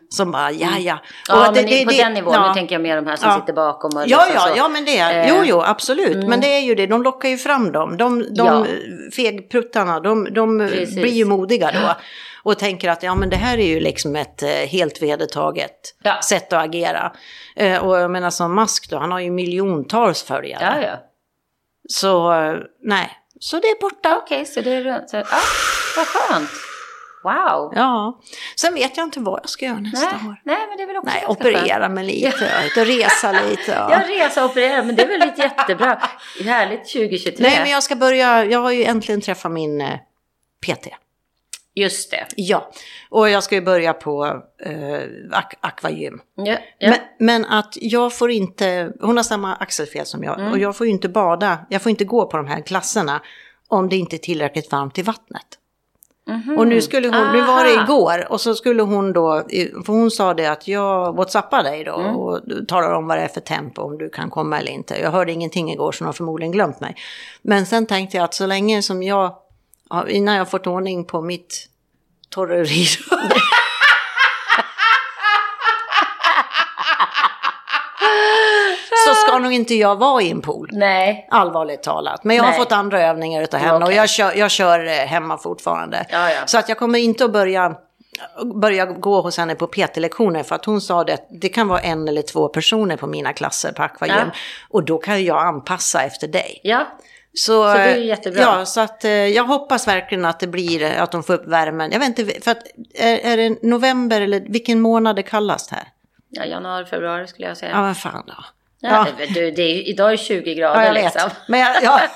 Som bara, ja ja. Mm. ja, Och men det- på det- den nivån, ja. nu tänker jag mer de här som Ja. sitter bakom och Ja, liksom ja, så. ja, men det, Eh, jo, jo, absolut. Men det är ju det, de lockar ju fram dem. De, de Ja. fegpruttarna, de, de Precis. blir ju modiga då. Och tänker att ja, men det här är ju liksom ett eh, helt vedertaget Ja. sätt att agera. Eh, och jag menar som Musk då, han har ju miljontals följare. Ja, ja. Så nej, så det är borta. Okej, så det är runt. Så, ja, vad skönt. Wow. Ja, sen vet jag inte vad jag ska göra nästa nej, år. nej, men det är väl också Nej, skönt. operera mig lite, och resa lite. Ja. Ja, resa och operera, men det är väl lite jättebra. Härligt 2023. Nej, men jag ska börja, jag har ju äntligen träffat min eh, PT. Just det. Ja, och jag ska ju börja på eh, ak- akvagym. Ja, ja. Men, men att jag får inte, hon har samma axelfel som jag, Mm. och jag får ju inte bada, jag får inte gå på de här klasserna om det inte är tillräckligt varmt i vattnet. Och nu skulle hon, nu var det. Aha. igår och så skulle hon då, för hon sa det att jag whatsappar dig då Mm. och talar om vad det är för tempo, om du kan komma eller inte. Jag hörde ingenting igår så hon har förmodligen glömt mig. Men sen tänkte jag att så länge som jag, ja, innan jag fått ordning på mitt torreri så ska nog inte jag vara i en pool. Nej. Allvarligt talat. Men jag har Nej. fått andra övningar utav henne och Okej. jag kör, jag kör eh, hemma fortfarande. Ja, ja. Så att jag kommer inte att börja, börja gå hos henne på PT-lektioner för att hon sa det att det kan vara en eller två personer på mina klasser på akvagym. Ja. Och då kan jag anpassa efter dig. Ja, Så, Så det är jättebra. Ja, så att eh, jag hoppas verkligen att det blir, eh, att de får upp värmen. Jag vet inte, för att är, är det november eller vilken månad det kallast här? ja januari, februari skulle jag säga. Ja, vad fan då. Ja, det, du, det är, idag är det 20 grader Ja, jag vet. liksom. Men jag, ja,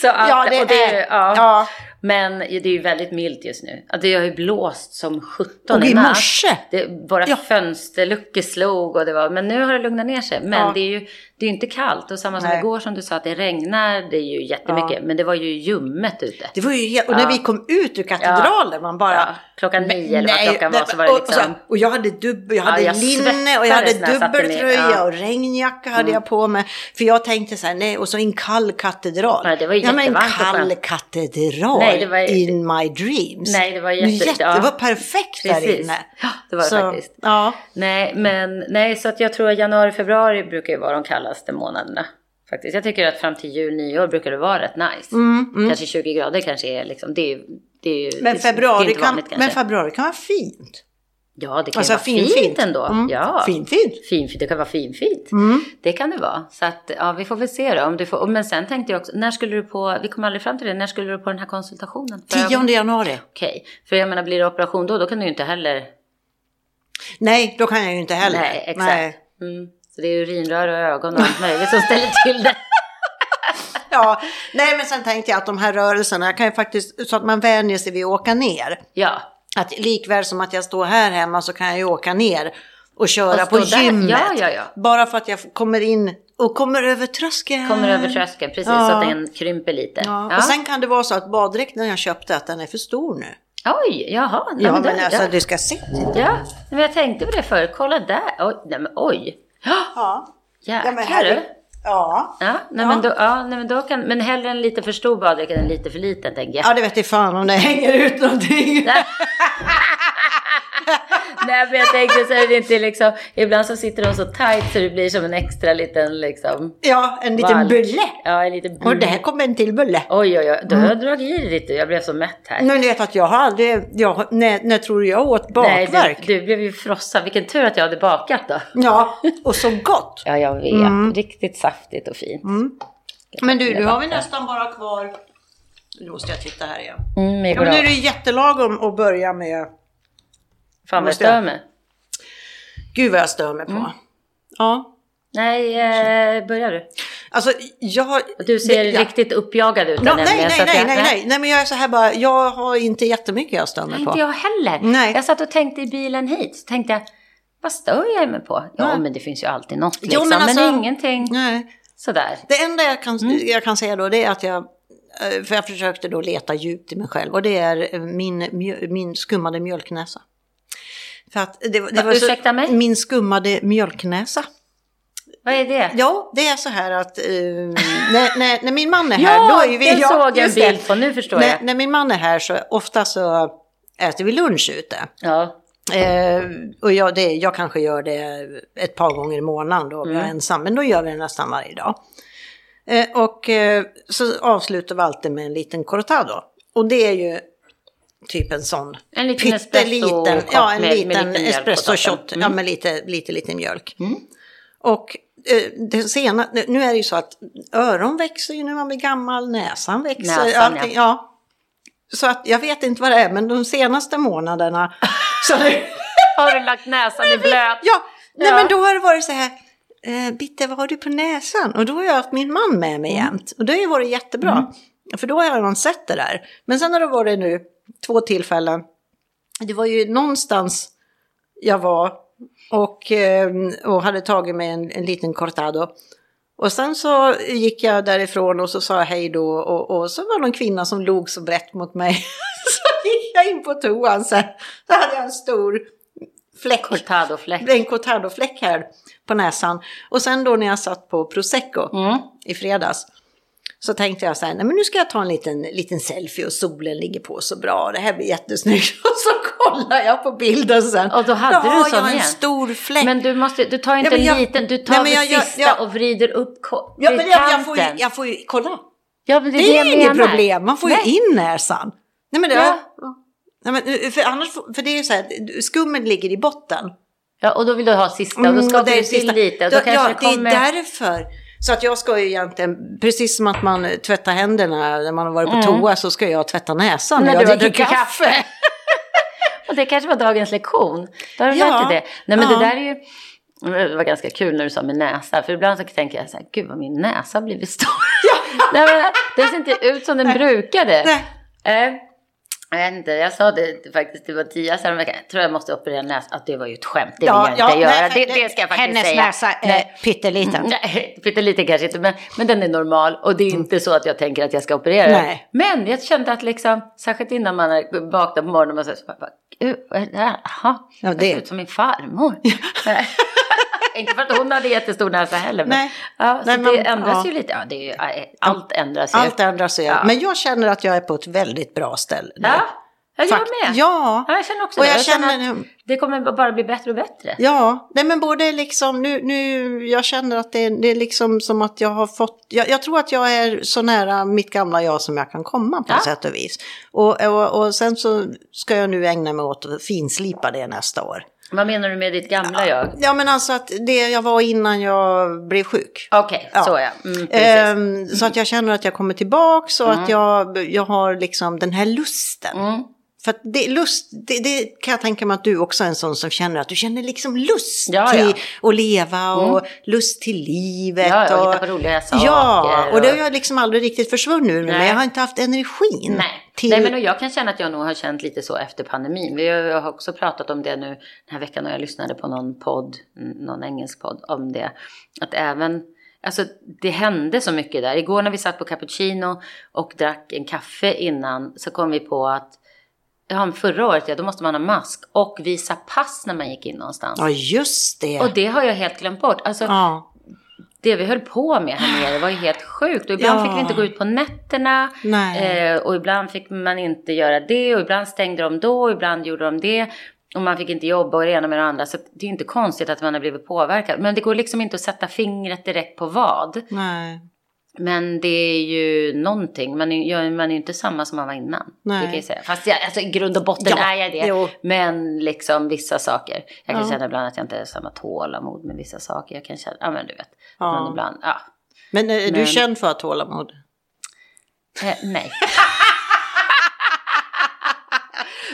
Så att, ja, det och det, är... ja. Ja. Men det är ju väldigt milt just nu. Det har ju blåst som 17 Och i morse. Det, våra Ja. fönsterluckor slog och det var, men nu har det lugnat ner sig. Men Ja. det är ju det är inte kallt och samma som Nej. igår som du sa att det regnar, det är ju jättemycket. Men det var ju ljummet ute. Det var ju helt, och när Ja. vi kom ut ur katedralen, man bara... Ja, klockan nio eller vad klockan var så var det och, och, så, liksom. och jag hade, dubb, jag Ja, hade jag linne och jag hade dubbeltröja ja. och regnjacka hade jag på mig. För jag tänkte så här, nej, och så en kall katedral. Ja, det var ju ja, men en kall katedral Nej, det var- in my dreams. Nej, det var jätte- jätte, ja. Det var perfekt där Precis. inne. Ja, det var det så, faktiskt. Ja. Nej, men nej, så att jag tror att januari, februari brukar ju vara de kallaste månaderna. Faktiskt. Jag tycker att fram till jul, nyår brukar det vara rätt nice. Kanske 20 grader kanske är liksom, det är. Det är ju Mm, Men det, det är februari, kan, vanligt men februari kan vara fint. Ja, det kan Alltså vara fin, fint, fint. ändå. Mm. Ja, Fint, fint. Fin, det kan vara finfint. Mm. Det kan det vara. Så att, ja, vi får väl se då. Om du får, men sen tänkte jag också, när skulle du på, vi kommer aldrig fram till det, när skulle du på den här konsultationen? För ögon- 10 januari. Okej, för jag menar blir det operation då, då kan du ju inte heller... Nej, då kan jag ju inte heller. Nej, exakt. Nej. Mm. Så det är urinrör och ögon och allt möjligt som ställer till det. Ja, nej men sen tänkte jag att de här rörelserna, kan ju faktiskt, så att man vänjer sig vid att åka ner. Ja, Att likväl som att jag står här hemma så kan jag ju åka ner och köra Och på gymmet. Ja, ja, ja. Bara för att jag kommer in och kommer över tröskeln. kommer över tröskeln, precis, så att den krymper lite. Och sen kan det vara så att baddräkten jag köpte, att den är för stor nu. Oj, jaha. nej, Ja, men men alltså du ska se. Ja, men jag tänkte på det förr. Kolla där. Oj, nej men oj. Ja, Ja. Ja, men jäklar herre-. Ja. Ja, nej, Ja. Men, då, ja nej, men då kan, men hellre en lite för stor baddräkt än en lite för liten tänker jag. ja, det vet jag fan om det hänger ut någonting. Nej, men jag tänkte så är det inte liksom, ibland så sitter de så tight så det blir som en extra liten liksom. Ja, en liten valk. bulle. Ja, en liten Och bulle. det här kommer en till bulle. Oj, oj, oj. Då har jag dragit i det lite. Jag blev så mätt här. Men du vet att jag har aldrig, jag, när, när tror du jag åt Nej, bakverk? du, du blev ju frossad. Vilken tur att jag hade bakat då. Ja, och så gott. Ja, jag vet. Mm. Riktigt saftigt och fint. Men du, nu har vi nästan bara kvar... Nu måste jag titta här igen. Mm, Ja, men nu är det jättelagom att börja med Fan vad jag stör jag? mig. Gud vad jag stör mig på. Mm. Ja. Nej, eh, börjar du? Alltså, jag... Du ser det- ja. riktigt uppjagad ut. Nämligen, nej, nej, nej, jag- nej, nej, nej, men jag är så här bara, jag har inte jättemycket jag stör mig Nej, på. inte jag heller. Nej. Jag satt och tänkte i bilen hit, så tänkte jag, vad stör jag mig på? Ja, Nej. men det finns ju alltid något Jo, liksom. men men, alltså- ingenting Nej. sådär. Det enda jag kan, Mm. jag kan säga då det är att jag, eh, för jag försökte då leta djupt i mig själv och det är eh, min, min skummade mjölknäsa. För att det, det var Ursäkta mig? Min skummade mjölknäsa. Vad är det? Ja, det är så här att eh, när, när, när min man är här, Ja, då är vi... det ja, såg jag en bild på, nu förstår När, jag. när min man är här så ofta så äter vi lunch ute. Ja. Eh, och jag, det, jag kanske gör det ett par gånger i månaden då om jag är ensam, men då gör vi det nästan varje dag. Eh, och eh, så avslutar vi alltid med en liten cortado. Och det är ju typ en sån En liten pytteliten, ja en med- med liten på espresso shot, Mm. ja med lite, lite, lite mjölk. Och eh, det sena, nu är det ju så att öron växer ju när man blir gammal, näsan växer, Näsan, allting, ja. Så att jag vet inte vad det är, men de senaste månaderna så Har du lagt näsan i blöt? Ja, nej Ja. men då har det varit så här, eh, Bitte vad har du på näsan? Och då har jag haft min man med Mm. mig jämt. Och det har ju varit jättebra. För då har jag redan sett det där. Men sen har det varit nu två tillfällen. Det var ju någonstans jag var och, eh, och hade tagit mig en, en liten cortado. Och sen så gick jag därifrån och så sa jag hej då och, och så var det en kvinna som log så brett mot mig. så gick jag in på toan sen. Så hade jag en stor fläck Cortado-fläck. en cortadofläck här på näsan. Och sen då när jag satt på prosecco Mm. i fredags så tänkte jag så här, nej men nu ska jag ta en liten, liten selfie och solen ligger på så bra, det här blir jättesnyggt. Och så kollar jag på bilden sen. Och då hade då du har sån jag en igen. stor fläck. Men du, måste, du tar inte men jag- en liten, du tar Nej, men det jag- sista jag- och vrider upp ja, men jag, jag, får ju, jag får ju, kolla. Ja, det Det är ju inget problem, man får ju Nej. in näsan. Nej men det, Ja. nej, men, för, annars, för det är ju så här, skummet ligger i botten. Ja, och då vill du ha sista och då Mm, skakar det är du till lite och då Ja, det kommer... det är därför. Så att jag ska ju egentligen, precis som att man tvättar händerna när man har varit på toa så ska jag tvätta näsan när, Mm. När du jag dricker kaffe. kaffe. och det kanske var dagens lektion. Då har du Ja. lärt dig det. Nej men Ja. det där är ju... Det var ganska kul när du sa med näsa. För ibland så tänker jag så här, gud vad min näsa har blivit stor. Nej, men, den ser inte ut som den brukade. Nej. Eh, jag vet inte, jag sa det faktiskt till Mattias häromveckan. Jag tror jag måste operera näsan. Att det var ju ett skämt, det vill jag inte göra. nej, det, det ska jag faktiskt hennes säga. näsa är Nej. pytteliten. Nej, pyttelite kanske inte, men, men den är normal och det är inte så att jag tänker att jag ska operera. Nej. Men jag kände att liksom, särskilt innan man är vaknar på morgonen och så, så här? Jaha, Ja, jag det- ser ut som min farmor. Inte för att hon hade jättestor näsa heller, men, Nej. Ja, Nej, men- det ändras ja. ju lite. Ja, det är ju, allt ändras ju. Allt ändras ju. Ja. Men jag känner att jag är på ett väldigt bra ställe nu. Ja, jag Fakt- med. Ja. Ja, jag känner också Och det. jag Jag känner känner- att det kommer bara bli bättre och bättre. Ja, nej men både liksom nu, nu jag känner att det, det är liksom som att jag har fått, jag, jag tror att jag är så nära mitt gamla jag som jag kan komma på Ja. sätt och vis. Och, och, och sen så ska jag nu ägna mig åt att finslipa det nästa år. Vad menar du med ditt gamla jag? Ja men alltså att det jag var innan jag blev sjuk. Okej, Ja. så ja. Mm. Ehm, så att jag känner att jag kommer tillbaks och att jag, jag har liksom den här lusten. Mm. För det, lust, det, det kan jag tänka mig att du också är en sån som känner att du känner liksom lust Ja, till ja. Mm. att leva och lust till livet. Ja, och och, hitta på roliga saker Ja, och det och- har jag liksom aldrig riktigt försvunnit ur mig, men jag har inte haft energin. Nej. Till, Nej, men och jag kan känna att jag nog har känt lite så efter pandemin. Vi har, jag har också pratat om det nu den här veckan och jag lyssnade på någon podd, mm, någon engelsk podd om det. Att även, alltså det hände så mycket där. Igår när vi satt på cappuccino och drack en kaffe innan så kom vi på att Ja, förra året, ja, då måste man ha mask och visa pass när man gick in någonstans. Ja, just det. Och det har jag helt glömt bort. Alltså, ja, det vi höll på med här nere var ju helt sjukt. Och ibland Ja. fick vi inte gå ut på nätterna. Eh, och ibland fick man inte göra det. Och ibland stängde de då. Och ibland gjorde de det. Och man fick inte jobba och det ena med det andra. Så det är inte konstigt att man har blivit påverkad. Men det går liksom inte att sätta fingret direkt på vad. nej. Men det är ju någonting. Man är, man är ju inte samma som man var innan. Nej. Det kan jag säga. Fast jag, alltså, i grund och botten Ja, är jag det. jo. Men liksom vissa saker. Jag kan Ja. känna ibland att jag inte har samma tålamod med vissa saker. Jag kan känna, ja men du vet. Ja. Men ibland, ja. Men eh, är du Men- känd för att tålamod? Eh, nej.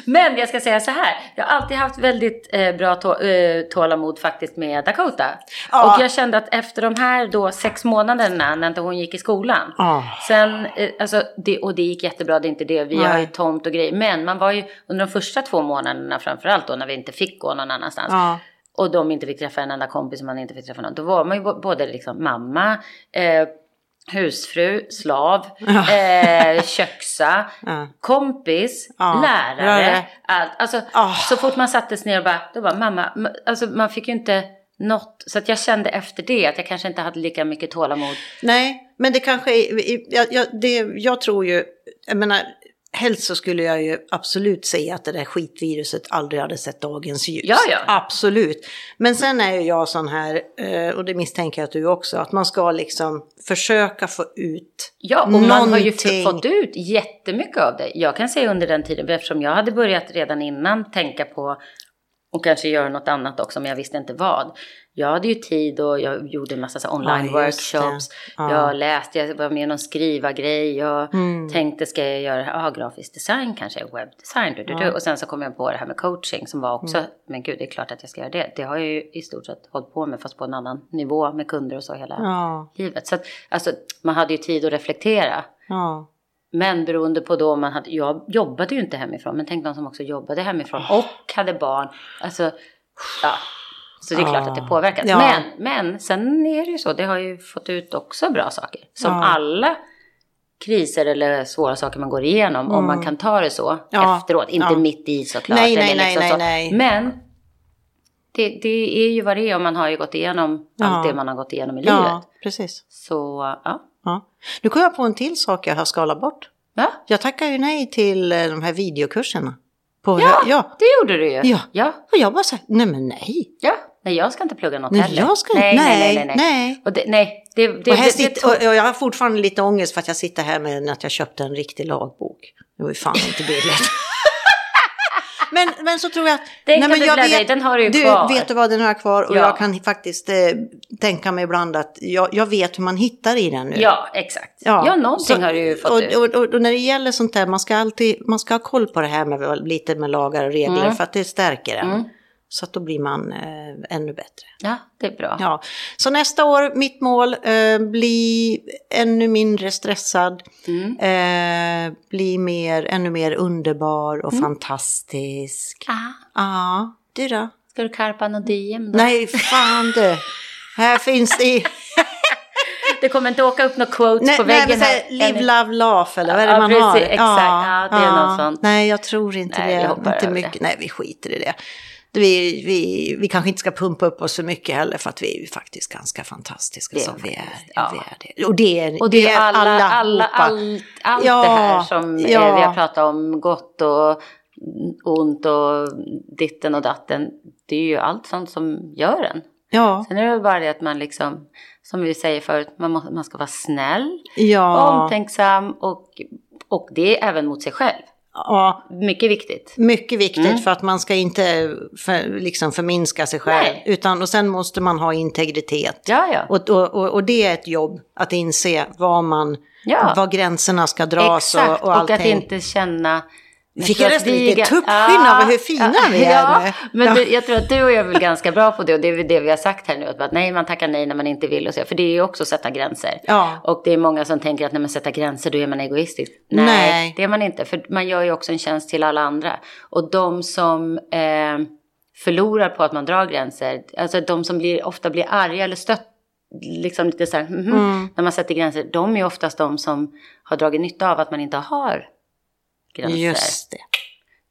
Men jag ska säga så här. Jag har alltid haft väldigt eh, bra tå eh, tålamod faktiskt med Dakota. Ja. Och jag kände att efter de här då sex månaderna när inte hon gick i skolan. Ja. Sen, eh, alltså, det, och det gick jättebra, det är inte det. Vi Nej. har ju tomt och grejer. Men man var ju under de första två månaderna framförallt då när vi inte fick gå någon annanstans. Ja. Och de inte fick träffa en enda kompis och man inte fick träffa någon. Då var man ju både liksom mamma, eh, husfru, slav, eh, köksa, Ja. kompis, Ja. lärare. Allt. Alltså, Ah. Så fort man sattes ner och bara, då bara mamma, alltså man fick ju inte något. Så att jag kände efter det att jag kanske inte hade lika mycket tålamod. Nej, men det kanske är, jag, jag, det, jag tror ju, jag menar, helst så skulle jag ju absolut säga att det där skitviruset aldrig hade sett dagens ljus. Ja, ja. Absolut. Men sen är ju jag sån här, eh, och det misstänker jag att du också, att man ska liksom försöka få ut Ja, och man har ju någonting. fått ut jättemycket av det. Jag kan säga under den tiden, eftersom jag hade börjat redan innan tänka på och kanske göra något annat också, men jag visste inte vad. Jag hade ju tid och jag gjorde en massa så här online Ja. Ja. Jag läste, jag var med i någon skriva-grej. Jag Mm. tänkte, ska jag göra ah, grafisk design kanske, webbdesign? Du, du, du. Och sen så kom jag på det här med coaching som var också, Mm. men gud, det är klart att jag ska göra det. Det har jag ju i stort sett hållit på med, fast på en annan nivå med kunder och så hela livet. Så att, alltså, man hade ju tid att reflektera. Men beroende på då man hade, jag jobbade ju inte hemifrån, men tänk de som också jobbade hemifrån Ah. och hade barn. Alltså, ja. Så det är klart att det Ja. påverkas. Ja. Men, men sen är det ju så, det har ju fått ut också bra saker. Som Ja. alla kriser eller svåra saker man går igenom, om man kan ta det så Mm. Ja. efteråt. Inte mitt i såklart. Nej, nej, eller nej, nej, så. nej. Men det, det är ju vad det är och man har ju gått igenom allt det man har gått igenom i livet. precis. Så, ja. Ja. Nu kom jag på en till sak jag har skalat bort. Ja, Jag tackar ju nej till eh, de här videokurserna. På, ja, ja. det gjorde du ju. Ja. ja. Och jag bara säger, nej men nej. Ja, nej jag ska inte plugga något Nej, heller. jag ska nej, nej, nej, Nej, nej, nej. Och det, nej, det, det, och, här sitter, och, och jag har fortfarande lite ångest för att jag sitter här med att jag köpte en riktig lagbok. Det var ju fan inte billigt. men, men så tror jag att... Den kan du bläddra i, den har du ju du, kvar. vet du vad den har jag kvar? Och Ja. jag kan faktiskt eh, tänka mig ibland att jag, jag vet hur man hittar i den nu. ja, exakt. Ja, någonting Så- har du ju fått och, ut. och, och, och när det gäller sånt där, man ska alltid man ska ha koll på det här med lite med lagar och regler Mm. för att det stärker en. Mm. Så att då blir man eh, ännu bättre. Ja, det är bra. Ja, så nästa år, mitt mål, eh, bli ännu mindre stressad, Mm. eh, bli mer, ännu mer underbar och Mm. fantastisk. Ah, Ja, du då? ska du karpa något diem då? Nej, fan du. Här finns det... Det kommer inte åka upp några quotes Nej, på nej, väggen men här. live, love, laugh eller vad är det Ja, man precis, har? exakt. Ja, det är något sånt. Nej, jag tror inte Nej, det. Inte mycket. det. Nej, vi skiter i det. Vi, vi, vi kanske inte ska pumpa upp oss för mycket heller för att vi är ju faktiskt ganska fantastiska som vi är. ja. Vi är det. Och det är, Och det är alla, alla, allihopa. allt, allt Ja, det här som eh, ja. vi har pratat om, gott och ont och ditten och datten. Det är ju allt sånt som gör en. Ja, Sen är det väl bara det att man liksom, som vi säger förut, man, må, man ska vara snäll, ja, omtänksam och, och det är även mot sig själv. Ja. Mycket viktigt. Mycket viktigt Mm. för att man ska inte för, liksom förminska sig själv. Nej. Utan, och sen måste man ha integritet. Ja, ja. Och, och, och, det är ett jobb att inse var, man, Ja. var gränserna ska dras Exakt, och, och och, att inte känna... Fick tror jag nästan lite tuppskinn över hur fina vi är ja. Men Ja. Du, jag tror att du och jag är väl ganska bra på det och det är väl det vi har sagt här nu. Att, nej, man tackar nej när man inte vill och så. För det är ju också att sätta gränser. Ja. Och det är många som tänker att när man sätter gränser då är man egoistisk. Nej, Nej. det är man inte. För man gör ju också en tjänst till alla andra. Och de som eh, förlorar på att man drar gränser, alltså de som blir, ofta blir arga eller stött, liksom lite så här, mhm, Mm. när man sätter gränser, de är oftast de som har dragit nytta av att man inte har gränser. Just det.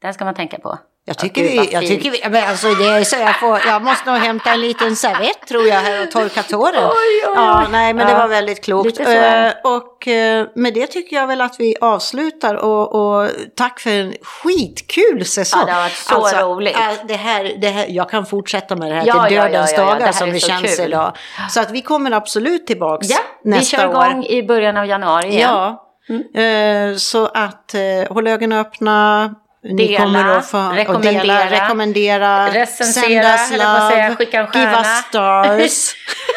Den ska man tänka på. Jag Ja, tycker, vi, jag tycker vi, men alltså det är så jag får, jag måste nog hämta en liten servett tror jag här och torka tåren. Oj, oj. Ja, nej men det var väldigt klokt. det. Eh, och eh, med det tycker jag väl att vi avslutar och, och tack för en skitkul säsong. Ja, det har varit så roligt. äh, det här, det här, jag kan fortsätta med det här Ja, till dödens ja, ja, det dagar här som det känns kul. idag. Så att vi kommer absolut tillbaks Ja, nästa vi kör år. igång i början av januari igen. Ja, eh, så att eh, håll ögonen öppna. Ni Dela, kommer att få, rekommendera, dela, rekommendera, Recensera, säga, slav, skicka en give stjärna. us stars.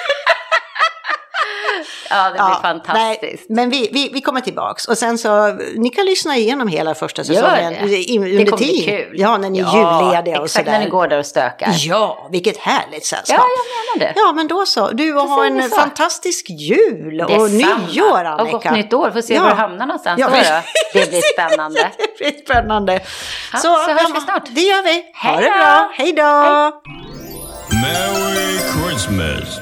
Ja, det blir fantastiskt. Nej, men vi, vi, vi kommer tillbaks. Och sen så, ni kan lyssna igenom hela första säsongen det. i- under det kommer bli kul. Ja, när ni är jullediga och Exakt sådär. när ni går där och stökar. Ja, vilket härligt sällskap. Ja, jag menar det. Ja, men då så. Du och ha en så. fantastisk jul och Detsamma. nyår, Annika. Och gott nytt år. Får se var du hamnar någonstans då, precis. då. Det blir spännande. det blir spännande. Ja, så hörs vi snart. Det gör vi. Ha Hej det då. bra. Hej då. Merry Christmas.